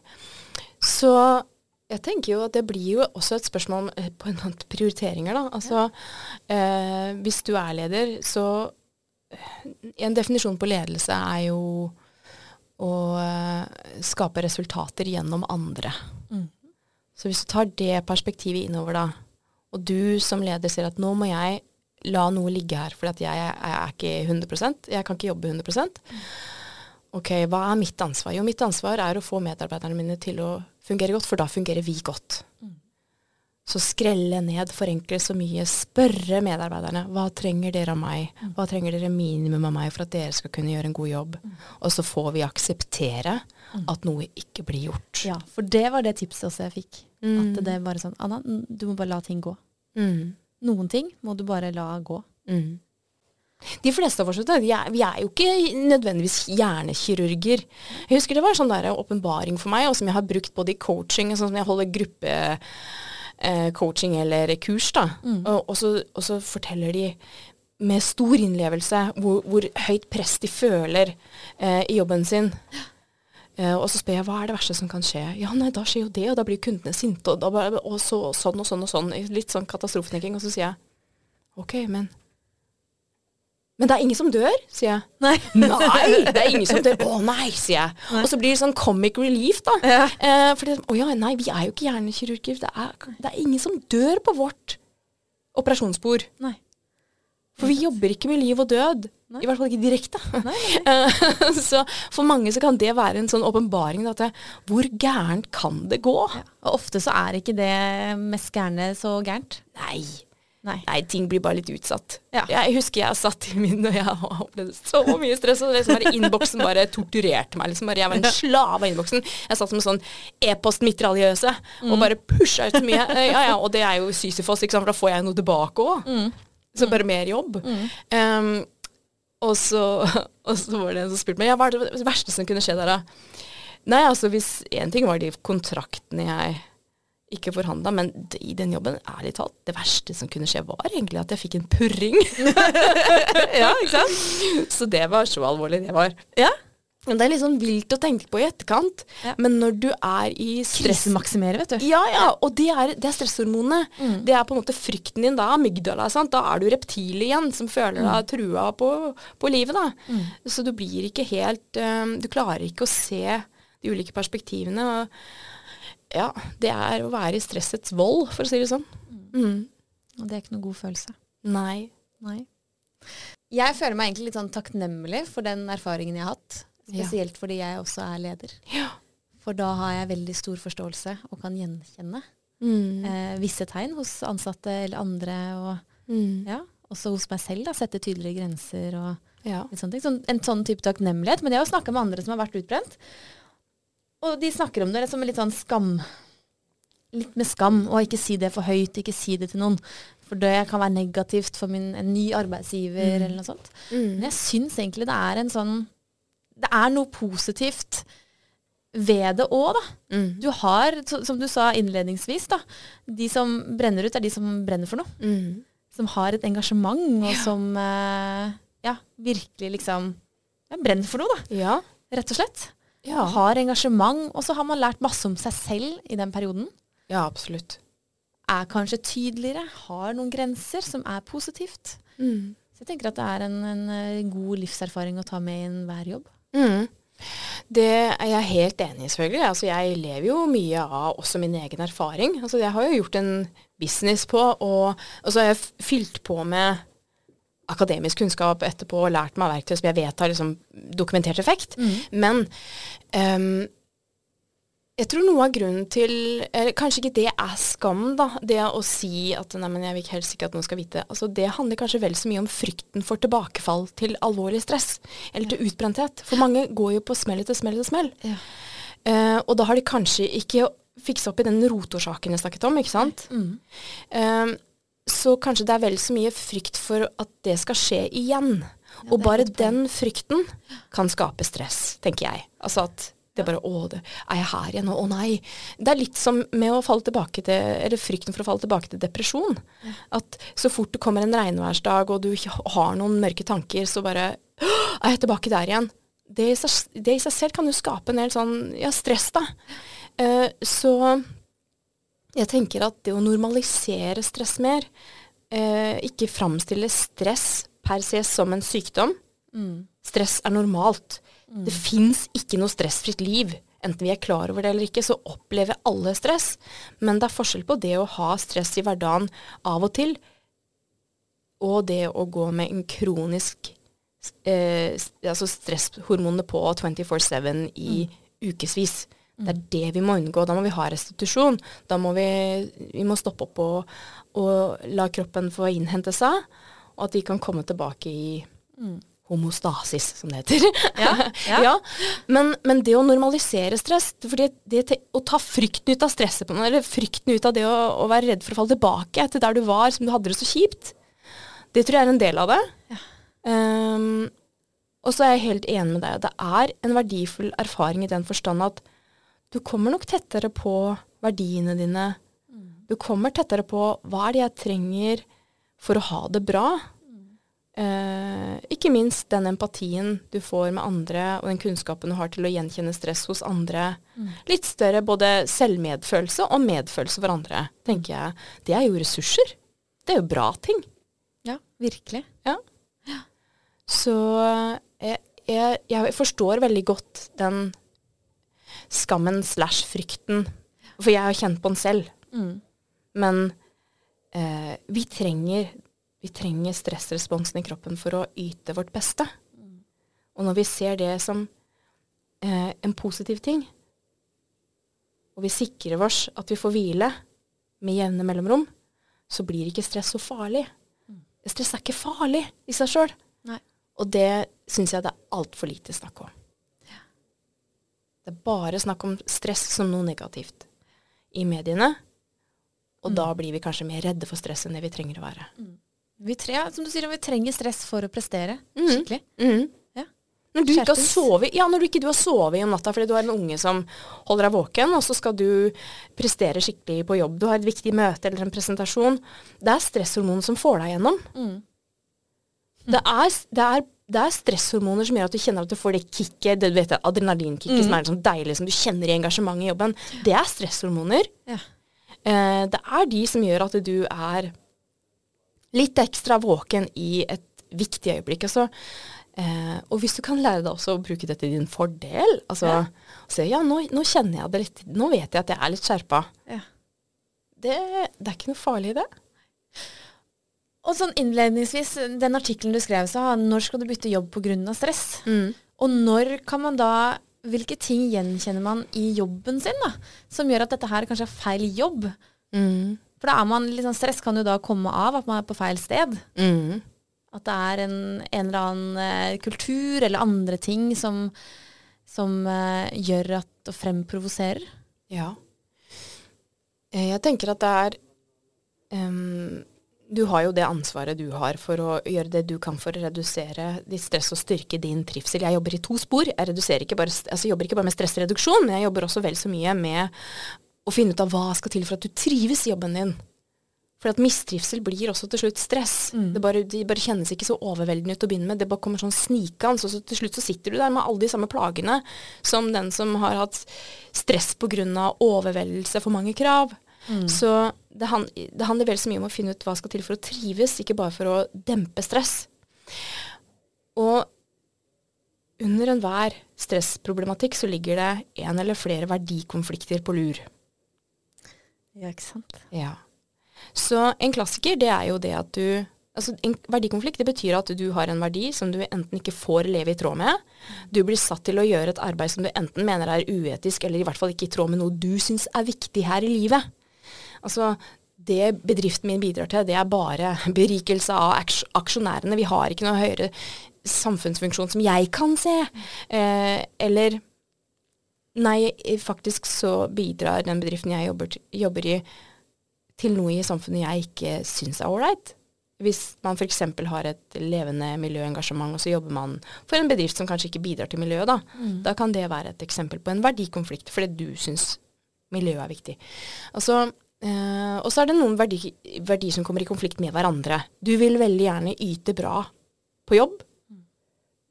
[SPEAKER 2] Så jeg tenker jo at det blir jo også et spørsmål om eh, på en måte prioriteringer, da. Altså eh, hvis du er leder, så eh, En definisjon på ledelse er jo å eh, skape resultater gjennom andre.
[SPEAKER 1] Mm.
[SPEAKER 2] Så hvis du tar det perspektivet innover da, og du som leder ser at nå må jeg la noe ligge her, for jeg, jeg er ikke 100% jeg kan ikke jobbe 100 Ok, hva er mitt ansvar? Jo, mitt ansvar er å få medarbeiderne mine til å fungere godt, for da fungerer vi godt. Så skrelle ned, forenkle så mye, spørre medarbeiderne hva trenger dere av meg, hva trenger dere minimum av meg for at dere skal kunne gjøre en god jobb. Og så får vi akseptere at noe ikke blir gjort.
[SPEAKER 1] Ja, for det var det tipset også jeg fikk.
[SPEAKER 2] Mm.
[SPEAKER 1] At det bare sånn Anna, du må bare la ting gå.
[SPEAKER 2] Mm.
[SPEAKER 1] Noen ting må du bare la gå.
[SPEAKER 2] Mm. De fleste av oss vi er, vi er jo ikke nødvendigvis hjernekirurger. Jeg husker det var en sånn åpenbaring for meg, og som jeg har brukt både i coaching, sånn som jeg holder gruppe eh, coaching eller kurs, da. Og, og, så, og så forteller de med stor innlevelse hvor, hvor høyt press de føler eh, i jobben sin. Eh, og så spør jeg hva er det verste som kan skje. Ja, nei, da skjer jo det, og da blir kundene sinte, og, da, og så, sånn og sånn og sånn. Litt sånn katastrofetenking. Og så sier jeg OK, men Men det er ingen som dør, sier jeg.
[SPEAKER 1] Nei.
[SPEAKER 2] Nei, det er ingen som dør. Å nei, sier jeg. Og så blir det sånn comic relief, da.
[SPEAKER 1] Ja.
[SPEAKER 2] Eh, fordi, å ja, nei, vi er jo ikke hjernekirurger. Det er, det er ingen som dør på vårt operasjonsbord.
[SPEAKER 1] Nei.
[SPEAKER 2] For vi jobber ikke med liv og død.
[SPEAKER 1] Nei.
[SPEAKER 2] I hvert fall ikke direkte.
[SPEAKER 1] Nei,
[SPEAKER 2] nei. så for mange så kan det være en sånn åpenbaring. At hvor gærent kan det gå?
[SPEAKER 1] Og ofte så er ikke det mest gærne så gærent.
[SPEAKER 2] Nei.
[SPEAKER 1] Nei.
[SPEAKER 2] Nei, ting blir bare litt utsatt.
[SPEAKER 1] Ja.
[SPEAKER 2] Jeg husker jeg satt i min, og jeg har opplevd så mye stress, og liksom bare innboksen bare torturerte meg. Liksom bare, jeg var en slave av innboksen. Jeg satt som en sånn e-post-mitraljøse og bare pusha ut så mye. Eh, Ja, ja, og det er jo Sisyfos, for da får jeg noe tilbake òg. Så bare mer jobb. Um, og, så, og så var det en som spurte meg ja, hva er det verste som kunne skje der, da? Nei, altså hvis én ting var de kontraktene jeg ikke forhandla, men i den jobben, ærlig talt, det verste som kunne skje, var egentlig at jeg fikk en purring.
[SPEAKER 1] Ja, ikke sant?
[SPEAKER 2] så det var så alvorlig det var.
[SPEAKER 1] Ja.
[SPEAKER 2] Det er litt sånn vilt å tenke på i etterkant,
[SPEAKER 1] Ja.
[SPEAKER 2] men når du er i stress
[SPEAKER 1] Krisemaksimere, vet du.
[SPEAKER 2] Ja, ja, og det er, det er stresshormonene.
[SPEAKER 1] Mm.
[SPEAKER 2] Det er på en måte frykten din. Da er amygdala, sant? Da er du reptil igjen, som føler
[SPEAKER 1] Mm.
[SPEAKER 2] deg trua på, på livet, da. Så du blir ikke helt um, Du klarer ikke å se de ulike perspektivene. Og ja, det er å være i stressets vold, for å si det sånn. Mm.
[SPEAKER 1] Og det er ikke noe god følelse.
[SPEAKER 2] Nei.
[SPEAKER 1] Nei. Jeg føler meg egentlig litt sånn takknemlig for den erfaringen jeg har hatt.
[SPEAKER 2] Ja.
[SPEAKER 1] Spesielt fordi jeg også er leder.
[SPEAKER 2] Ja.
[SPEAKER 1] For da har jeg veldig stor forståelse og kan gjenkjenne
[SPEAKER 2] Mm.
[SPEAKER 1] eh, visse tegn hos ansatte eller andre. Og
[SPEAKER 2] Mm.
[SPEAKER 1] ja, også hos meg selv. da, Sette tydeligere grenser og
[SPEAKER 2] Ja.
[SPEAKER 1] litt sånne ting. Så en sånn type takknemlighet. Men jeg har snakka med andre som har vært utbrent. Og de snakker om det som litt sånn skam. Litt med skam. Og ikke si det for høyt, ikke si det til noen. For det kan være negativt for min, en ny arbeidsgiver eller noe sånt.
[SPEAKER 2] Mm.
[SPEAKER 1] Men jeg syns egentlig det er en sånn Det er noe positivt ved det òg, da.
[SPEAKER 2] Mm.
[SPEAKER 1] Du har, som du sa innledningsvis, da. De som brenner ut, er de som brenner for noe.
[SPEAKER 2] Mm.
[SPEAKER 1] Som har et engasjement, og som eh, ja, virkelig liksom ja, brenner for noe, da.
[SPEAKER 2] Ja.
[SPEAKER 1] Rett og slett.
[SPEAKER 2] Ja.
[SPEAKER 1] Har engasjement, og så har man lært masse om seg selv i den perioden.
[SPEAKER 2] ja, absolutt.
[SPEAKER 1] Er kanskje tydeligere, har noen grenser som er positivt.
[SPEAKER 2] Mm.
[SPEAKER 1] Så jeg tenker at det er en, en god livserfaring å ta med i enhver jobb.
[SPEAKER 2] Mm. Det er jeg helt enig i, selvfølgelig. Altså, jeg lever jo mye av også min egen erfaring. Altså, jeg har jo gjort en business på, og, og så har jeg fylt på med akademisk kunnskap etterpå og lært meg verktøy som jeg vet har liksom dokumentert effekt. Men um, jeg tror noe av grunnen til eller Kanskje ikke det er skam, da. Det å si at nei, men jeg vil ikke helst ikke at noen skal vite. Altså, det handler kanskje vel så mye om frykten for tilbakefall til alvorlig stress. Eller til utbrenthet. For mange går jo på smell etter smell etter smell.
[SPEAKER 1] Ja.
[SPEAKER 2] Uh, og da har de kanskje ikke fiksa opp i den rotårsaken jeg snakket om, ikke sant.
[SPEAKER 1] Mm.
[SPEAKER 2] Eh, så kanskje det er vel så mye frykt for at det skal skje igjen.
[SPEAKER 1] Ja,
[SPEAKER 2] og bare den frykten kan skape stress, tenker jeg. Altså at det er bare Å, det, er jeg her igjen nå? Å nei. Det er litt som med å falle tilbake til Eller frykten for å falle tilbake til depresjon. At så fort det kommer en regnværsdag, og du har noen mørke tanker, så bare «Åh, Er jeg tilbake der igjen? Det i, seg, det i seg selv kan jo skape en del sånn ja, stress, da. Uh, så jeg tenker at det å normalisere stress mer, eh, ikke framstille stress per se som en sykdom.
[SPEAKER 1] Mm.
[SPEAKER 2] Stress er normalt. Det fins ikke noe stressfritt liv. Enten vi er klar over det eller ikke, så opplever alle stress. Men det er forskjell på det å ha stress i hverdagen av og til, og det å gå med en kronisk eh, altså stresshormonene på 24-7 i ukevis. Det er det vi må unngå. Da må vi ha restitusjon. Da må vi, vi må stoppe opp og, og la kroppen få innhente seg, og at de kan komme tilbake i homostasis, som det heter.
[SPEAKER 1] Ja, ja.
[SPEAKER 2] ja. Men, men det å normalisere stress, fordi det, det å ta frykten ut av stresset eller frykten ut av det å, å være redd for å falle tilbake til der du var, som du hadde det så kjipt, det tror jeg er en del av det. Ehm, og så er jeg helt enig med deg. Det er en verdifull erfaring i den forstand at du kommer nok tettere på verdiene dine. Du kommer tettere på hva er det jeg trenger for å ha det bra. Eh, ikke minst den empatien du får med andre, og den kunnskapen du har til å gjenkjenne stress hos andre. Litt større både selvmedfølelse og medfølelse for andre, tenker jeg. Det er jo ressurser. Det er jo bra ting.
[SPEAKER 1] ja, virkelig.
[SPEAKER 2] Ja. Så jeg, jeg, jeg forstår veldig godt den skammen slash frykten. For jeg har kjent på den selv.
[SPEAKER 1] Mm.
[SPEAKER 2] Men eh, vi, trenger, vi trenger stressresponsen i kroppen for å yte vårt beste. Og når vi ser det som eh, en positiv ting, og vi sikrer oss at vi får hvile med jevne mellomrom, så blir ikke stress så farlig. Stress er ikke farlig i seg sjøl. Og det syns jeg det er altfor lite snakk om. Det er bare snakk om stress som noe negativt i mediene. Og da blir vi kanskje mer redde for stress enn det vi trenger å være.
[SPEAKER 1] Vi tre, som du sier, vi trenger stress for å prestere.
[SPEAKER 2] Mhm.
[SPEAKER 1] Skikkelig.
[SPEAKER 2] Ja. Når du ikke har sovet, ja, når du ikke du har sovet om natta fordi du har en unge som holder deg våken, og så skal du prestere skikkelig på jobb, du har et viktig møte eller en presentasjon, det er stresshormon som får deg gjennom.
[SPEAKER 1] Mm.
[SPEAKER 2] Det, er, det er det er stresshormoner som gjør at du kjenner at du får det kicket, det du vet, adrenalinkicket
[SPEAKER 1] Mm.
[SPEAKER 2] som er sånn deilig, som du kjenner i engasjementet i jobben. Det er stresshormoner.
[SPEAKER 1] Ja.
[SPEAKER 2] Eh, det er de som gjør at du er litt ekstra våken i et viktig øyeblikk. Altså, eh, og hvis du kan lære deg også å bruke det til din fordel, altså
[SPEAKER 1] Ja.
[SPEAKER 2] se ja, nå, nå kjenner jeg det litt, nå vet jeg at jeg er litt skjerpa.
[SPEAKER 1] Ja.
[SPEAKER 2] Det, det er ikke noe farlig i det.
[SPEAKER 1] Og sånn innledningsvis, den artikkelen du skrev, sa når skal du bytte jobb pga. stress? Og når kan man da Hvilke ting gjenkjenner man i jobben sin da, som gjør at dette her kanskje er feil jobb?
[SPEAKER 2] Mm.
[SPEAKER 1] For da er man litt sånn Stress kan jo da komme av at man er på feil sted.
[SPEAKER 2] Mm.
[SPEAKER 1] At det er en, en eller annen eh, kultur eller andre ting som, som eh, gjør at og fremprovoserer.
[SPEAKER 2] Ja. Eh, Jeg tenker at det er em, Du har jo det ansvaret du har for å gjøre det du kan for å redusere ditt stress og styrke din trivsel. Jeg jobber i to spor. Jeg ikke bare, altså jobber ikke bare med stressreduksjon, men jeg jobber også vel så mye med å finne ut av hva skal til for at du trives i jobben din. For at mistrivsel blir også til slutt stress. Det, bare, det bare kjennes ikke så overveldende ut å begynne med. Det bare kommer sånn snikende, Så, så til slutt så sitter du der med alle de samme plagene som den som har hatt stress pga. overveldelse for mange krav. Så det, hand, det handler vel så mye om å finne ut hva skal til for å trives, ikke bare for å dempe stress. Og under enhver stressproblematikk så ligger det en eller flere verdikonflikter på lur.
[SPEAKER 1] Ja, ikke sant?
[SPEAKER 2] Ja. Så en klassiker, det er jo det at du Altså En verdikonflikt det betyr at du har en verdi som du enten ikke får leve i tråd med. Du blir satt til å gjøre et arbeid som du enten mener er uetisk, eller i hvert fall ikke i tråd med noe du syns er viktig her i livet. Altså, det bedriften min bidrar til, det er bare berikelse av aksjonærene. Vi har ikke noe høyere samfunnsfunksjon som jeg kan se. Eh, eller Nei, faktisk så bidrar den bedriften jeg jobber, jobber i, til noe i samfunnet jeg ikke syns er ålreit. Hvis man f.eks. har et levende miljøengasjement, og så jobber man for en bedrift som kanskje ikke bidrar til miljøet, da, da kan det være et eksempel på en verdikonflikt, fordi du syns miljøet er viktig. Altså, eh, og så er det noen verdi, verdier som kommer i konflikt med hverandre. Du vil veldig gjerne yte bra på jobb.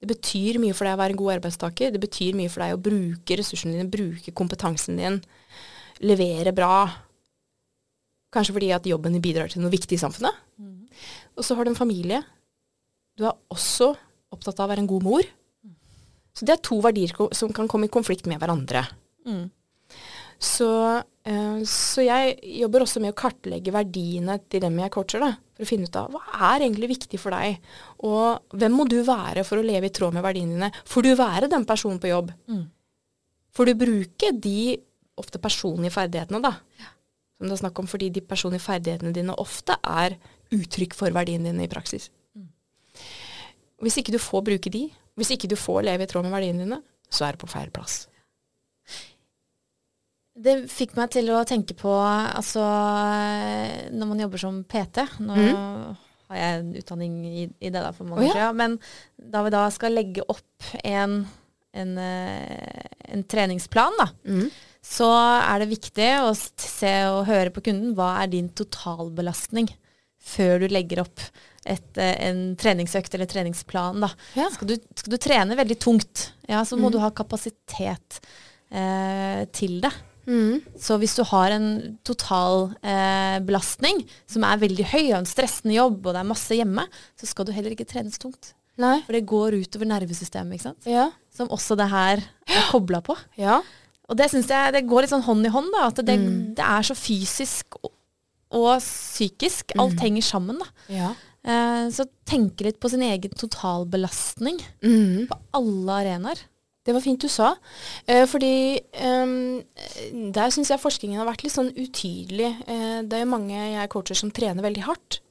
[SPEAKER 2] Det betyr mye for deg å være en god arbeidstaker. Det betyr mye for deg å bruke ressursene dine, bruke kompetansen din, levere bra. Kanskje fordi at jobben din bidrar til noe viktig i samfunnet. Og så har du en familie. Du er også opptatt av å være en god mor. Så det er to verdier som kan komme i konflikt med hverandre.
[SPEAKER 1] Mm.
[SPEAKER 2] Så, så jeg jobber også med å kartlegge verdiene til dem jeg coacher, da, for å finne ut av hva er egentlig viktig for deg, og hvem må du være for å leve i tråd med verdiene dine? Får du være den personen på jobb?
[SPEAKER 1] Mm.
[SPEAKER 2] Får du bruke de ofte personlige ferdighetene, da? Som det er snakk om, fordi de personlige ferdighetene dine ofte er uttrykk for verdiene dine i praksis. Hvis ikke du får bruke de, hvis ikke du får leve i tråd med verdiene dine, så er du på feil plass.
[SPEAKER 1] Det fikk meg til å tenke på altså når man jobber som PT Nå har jeg en utdanning i, i det da for mange år siden. Men da vi da skal legge opp en, en, eh, en treningsplan, da, så er det viktig å se og høre på kunden hva er din totalbelastning før du legger opp et, eh, en treningsøkt eller treningsplan. Da.
[SPEAKER 2] Ja.
[SPEAKER 1] Skal, du, skal du trene veldig tungt, ja, så må du ha kapasitet eh, til det. Så hvis du har en total eh, belastning som er veldig høy, og en stressende jobb, og det er masse hjemme, så skal du heller ikke trenes tungt.
[SPEAKER 2] Nei.
[SPEAKER 1] For det går utover nervesystemet, ikke sant?
[SPEAKER 2] Ja.
[SPEAKER 1] som også det her er kobla på.
[SPEAKER 2] Ja.
[SPEAKER 1] Og det syns jeg det går litt sånn hånd i hånd. da, At det, det er så fysisk og, og psykisk. Alt henger sammen. da.
[SPEAKER 2] Ja.
[SPEAKER 1] Eh, så tenke litt på sin egen totalbelastning
[SPEAKER 2] Mm.
[SPEAKER 1] på alle arenaer.
[SPEAKER 2] Det var fint du sa. Eh, fordi eh, der syns jeg forskningen har vært litt sånn utydelig. Eh, det er jo mange jeg coacher som trener veldig hardt.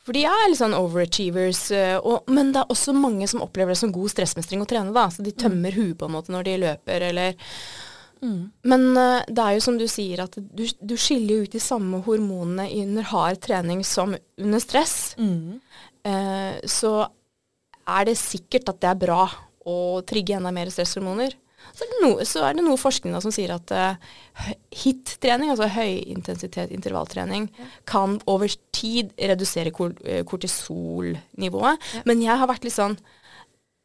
[SPEAKER 2] For de er litt sånn overachievers. eh, og, men det er også mange som opplever det som god stressmestring å trene. da, Så de tømmer huet på en måte når de løper eller Men eh, det er jo som du sier, at du, du skiller jo ut de samme hormonene under hard trening som under stress. Eh, så er det sikkert at det er bra å trigge enda mer stresshormoner. Så er noe, så er det noe forskning som sier at uh, HIT-trening, altså høyintensitet intervalltrening, kan over tid redusere eh, kortisolnivået. Men jeg har vært litt sånn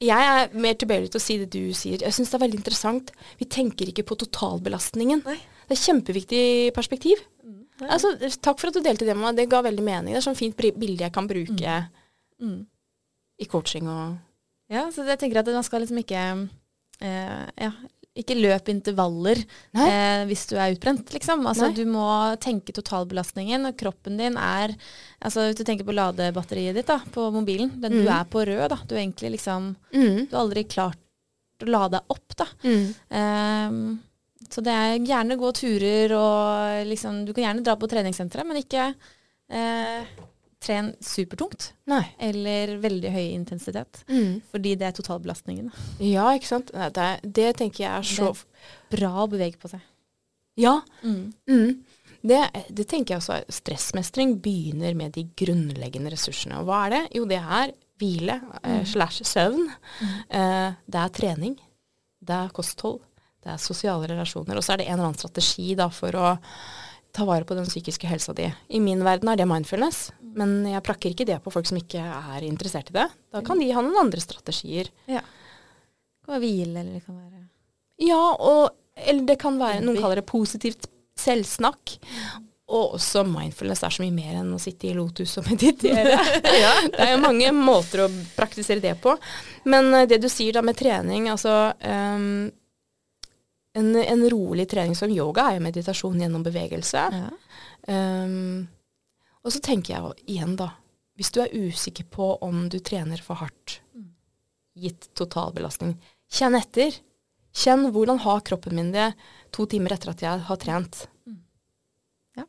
[SPEAKER 2] Jeg er mer tilbøyelig til å si det du sier. Jeg syns det er veldig interessant. Vi tenker ikke på totalbelastningen.
[SPEAKER 1] Nei.
[SPEAKER 2] Det er et kjempeviktig perspektiv. Altså, takk for at du delte det med meg. Det ga veldig mening. Det er sånn fint bilde jeg kan bruke
[SPEAKER 1] Mm.
[SPEAKER 2] i coaching og
[SPEAKER 1] Ja, så jeg tenker at man skal liksom ikke eh, ja, ikke løp intervaller eh, hvis du er utbrent, liksom. Altså, du må tenke totalbelastningen, og kroppen din er Altså hvis du tenker på ladebatteriet ditt da, på mobilen, den, du
[SPEAKER 2] Mm.
[SPEAKER 1] er på rød, da. Du er egentlig liksom
[SPEAKER 2] mm.
[SPEAKER 1] Du har aldri klart å lade opp, da.
[SPEAKER 2] Mm.
[SPEAKER 1] Ehm, så det er gjerne gå turer og liksom Du kan gjerne dra på treningssenteret, men ikke eh, tren supertungt.
[SPEAKER 2] Nei.
[SPEAKER 1] Eller veldig høy intensitet.
[SPEAKER 2] Mm.
[SPEAKER 1] Fordi det er totalbelastningen.
[SPEAKER 2] Ja, ikke sant. Nei, Det, det tenker jeg er så er
[SPEAKER 1] Bra å bevege på seg.
[SPEAKER 2] Ja.
[SPEAKER 1] Mm.
[SPEAKER 2] Mm. Det, det tenker jeg også er Stressmestring begynner med de grunnleggende ressursene. Og hva er det? Jo, det er hvile eh, slash søvn. Eh, det er trening. Det er kosthold. Det er sosiale relasjoner. Og så er det en eller annen strategi da, for å ta vare på den psykiske helsa di. I min verden er det mindfulness, men jeg prakker ikke det på folk som ikke er interessert i det. Da kan de ha noen andre strategier.
[SPEAKER 1] Ja. Det kan være hvile, eller det kan være
[SPEAKER 2] Ja, og eller det kan være, noen kaller det positivt selvsnakk. Og også mindfulness er så mye mer enn å sitte i lotus og meditere. Det er jo mange måter å praktisere det på. Men eh, det du sier da med trening, altså ehm, en, en rolig trening som yoga er jo meditasjon gjennom bevegelse.
[SPEAKER 1] ja.
[SPEAKER 2] Um, og så tenker jeg igjen, da. Hvis du er usikker på om du trener for hardt, gitt totalbelastning, kjenn etter. Kjenn hvordan har kroppen min det to timer etter at jeg har trent.
[SPEAKER 1] Ja.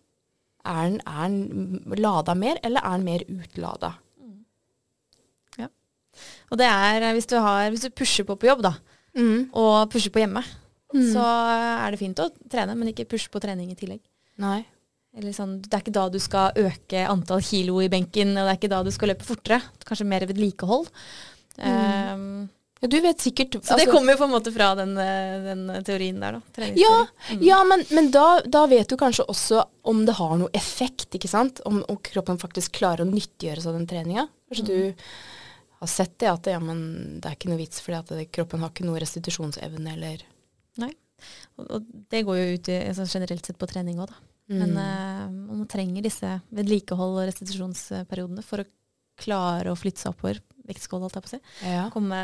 [SPEAKER 2] Er den, er den lada mer, eller er den mer utlada?
[SPEAKER 1] Og det er eh, hvis du, har, hvis du pusher på på jobb, da,
[SPEAKER 2] Mm.
[SPEAKER 1] og pusher på hjemme,
[SPEAKER 2] Mm.
[SPEAKER 1] så er det fint å trene, men ikke pushe på trening i tillegg.
[SPEAKER 2] Nei.
[SPEAKER 1] Eller sånn, det er ikke da du skal øke antall kilo i benken, og det er ikke da du skal løpe fortere. Kanskje mer vedlikehold. Um,
[SPEAKER 2] Ja, du vet sikkert
[SPEAKER 1] så det
[SPEAKER 2] altså-
[SPEAKER 1] kommer jo på en måte fra den, eh, den teorien der, da.
[SPEAKER 2] Ja.
[SPEAKER 1] Mm.
[SPEAKER 2] ja men, men da, da vet du kanskje også om det har noe effekt, ikke sant? Om, om kroppen faktisk klarer å nyttiggjøre seg den treninga. Kanskje du har sett det at ja, men det er ikke noe vits fordi at det, kroppen har ikke noe restitusjonsevne eller
[SPEAKER 1] Nei. Og, og det går jo ut i, altså generelt sett på trening òg, da. Men uh, man trenger disse vedlikehold- og restitusjonsperiodene for å klare å flytte seg oppover. Vektskål, holdt jeg på å si.
[SPEAKER 2] ja.
[SPEAKER 1] Komme,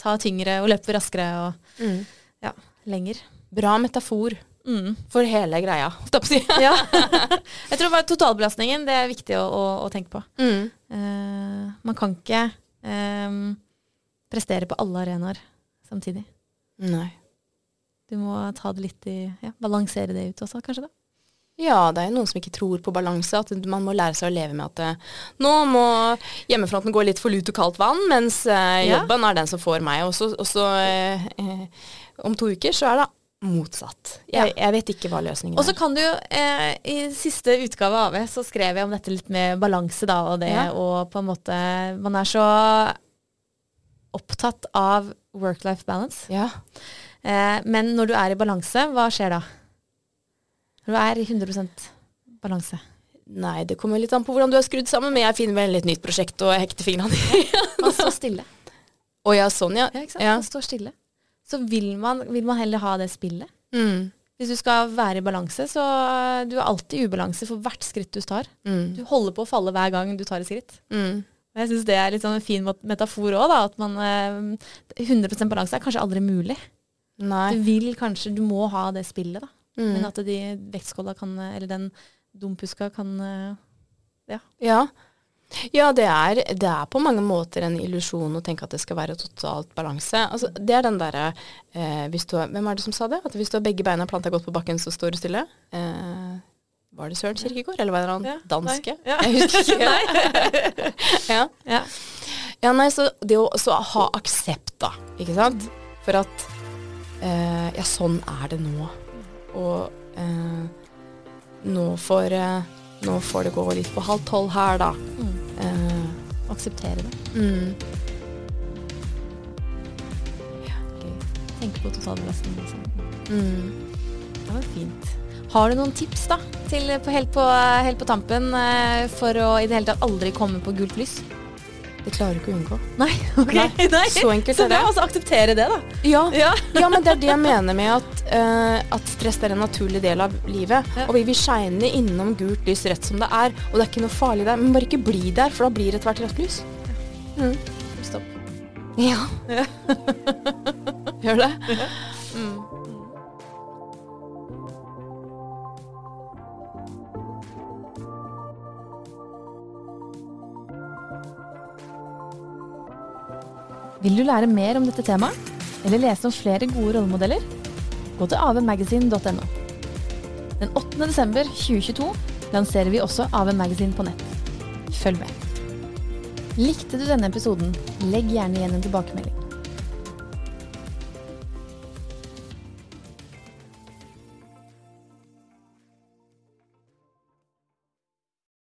[SPEAKER 1] ta tyngre og løpe raskere og
[SPEAKER 2] mm.
[SPEAKER 1] lenger.
[SPEAKER 2] Bra metafor
[SPEAKER 1] Mm.
[SPEAKER 2] for hele greia, holdt jeg på å si.
[SPEAKER 1] Ja. jeg tror bare totalbelastningen det er viktig å, å, å tenke på.
[SPEAKER 2] Mm.
[SPEAKER 1] Uh, man kan ikke um, prestere på alle arenaer samtidig.
[SPEAKER 2] Nei.
[SPEAKER 1] Du må ta det litt i ja, Balansere det ut også, kanskje. da.
[SPEAKER 2] Ja, det er jo noen som ikke tror på balanse. At man må lære seg å leve med at uh, nå må hjemmefronten gå litt for lut og kaldt vann, mens
[SPEAKER 1] Ja.
[SPEAKER 2] jobben er den som får meg. Og så, og så eh, om to uker så er det motsatt. Jeg, jeg vet ikke hva løsningen er.
[SPEAKER 1] Og så kan du jo, I siste utgave av AV så skrev jeg om dette litt med balanse, da, og det
[SPEAKER 2] Ja.
[SPEAKER 1] og på en måte Man er så opptatt av work-life balance.
[SPEAKER 2] Ja.
[SPEAKER 1] Eh, men når du er i balanse, hva skjer da? Når du er i 100% balanse.
[SPEAKER 2] Nei, det kommer litt an på hvordan du er skrudd sammen, men jeg finner vel et nytt prosjekt og hekter fingrene i.
[SPEAKER 1] Man står stille.
[SPEAKER 2] Å ja, sånn ja.
[SPEAKER 1] Ja, ikke sant?
[SPEAKER 2] Ja.
[SPEAKER 1] Man står stille. Så vil man, vil man heller ha det spillet.
[SPEAKER 2] Mm.
[SPEAKER 1] Hvis du skal være i balanse, så uh, du er alltid i ubalanse for hvert skritt du tar.
[SPEAKER 2] Mm.
[SPEAKER 1] Du holder på å falle hver gang du tar et skritt.
[SPEAKER 2] Mm.
[SPEAKER 1] Jeg syns det er litt sånn en fin metafor òg, at man eh, 100% balanse er kanskje aldri mulig.
[SPEAKER 2] Nei.
[SPEAKER 1] Du vil kanskje, du må ha det spillet, da.
[SPEAKER 2] Mm.
[SPEAKER 1] Men at de vektskåla kan, eh, eller den dumpuska kan Ja.
[SPEAKER 2] Ja. Ja, det er, det er på mange måter en illusjon å tenke at det skal være totalt balanse. Altså, det er den derre eh, Hvem er det som sa det? At hvis du har begge beina planta godt på bakken, så står du stille? Eh, var det Søren Kirkegård, eller var det han
[SPEAKER 1] Ja,
[SPEAKER 2] danske?
[SPEAKER 1] ja.
[SPEAKER 2] Jeg husker ikke. ja.
[SPEAKER 1] Ja.
[SPEAKER 2] ja, nei, så det å ha aksept, da, ikke sant? For at eh, Ja, sånn er det nå. Og eh, nå får eh, Nå får det gå litt på halv tolv her, da.
[SPEAKER 1] Mm.
[SPEAKER 2] Eh,
[SPEAKER 1] Akseptere det.
[SPEAKER 2] mm.
[SPEAKER 1] Tenke på totalbelastning. Liksom.
[SPEAKER 2] Mm.
[SPEAKER 1] Det var fint. Har du noen tips da, til, på, helt, på, helt på tampen eh, for å i det hele tatt aldri komme på gult lys?
[SPEAKER 2] Det klarer du ikke å unngå.
[SPEAKER 1] Nei, ok.
[SPEAKER 2] Nei,
[SPEAKER 1] Nei.
[SPEAKER 2] Så enkelt
[SPEAKER 1] Så
[SPEAKER 2] er
[SPEAKER 1] bra,
[SPEAKER 2] Så
[SPEAKER 1] altså akseptere det, da.
[SPEAKER 2] Ja.
[SPEAKER 1] Ja.
[SPEAKER 2] ja, men det er det jeg mener med at, uh, at stress er en naturlig del av livet.
[SPEAKER 1] Ja.
[SPEAKER 2] Og vi vil shine innom gult lys rett som det er. Og det er ikke noe farlig der. Men bare ikke bli der, for da blir det et hvert rødt lys. Mm.
[SPEAKER 1] Stopp.
[SPEAKER 2] Ja.
[SPEAKER 1] Gjør det? Vil du lære mer om dette temaet, eller lese om flere gode rollemodeller? Gå til avmagasin.no. Den 8. desember 2022 lanserer vi også AV Magazine på nett. Følg med. Likte du denne episoden, legg gjerne igjen en tilbakemelding.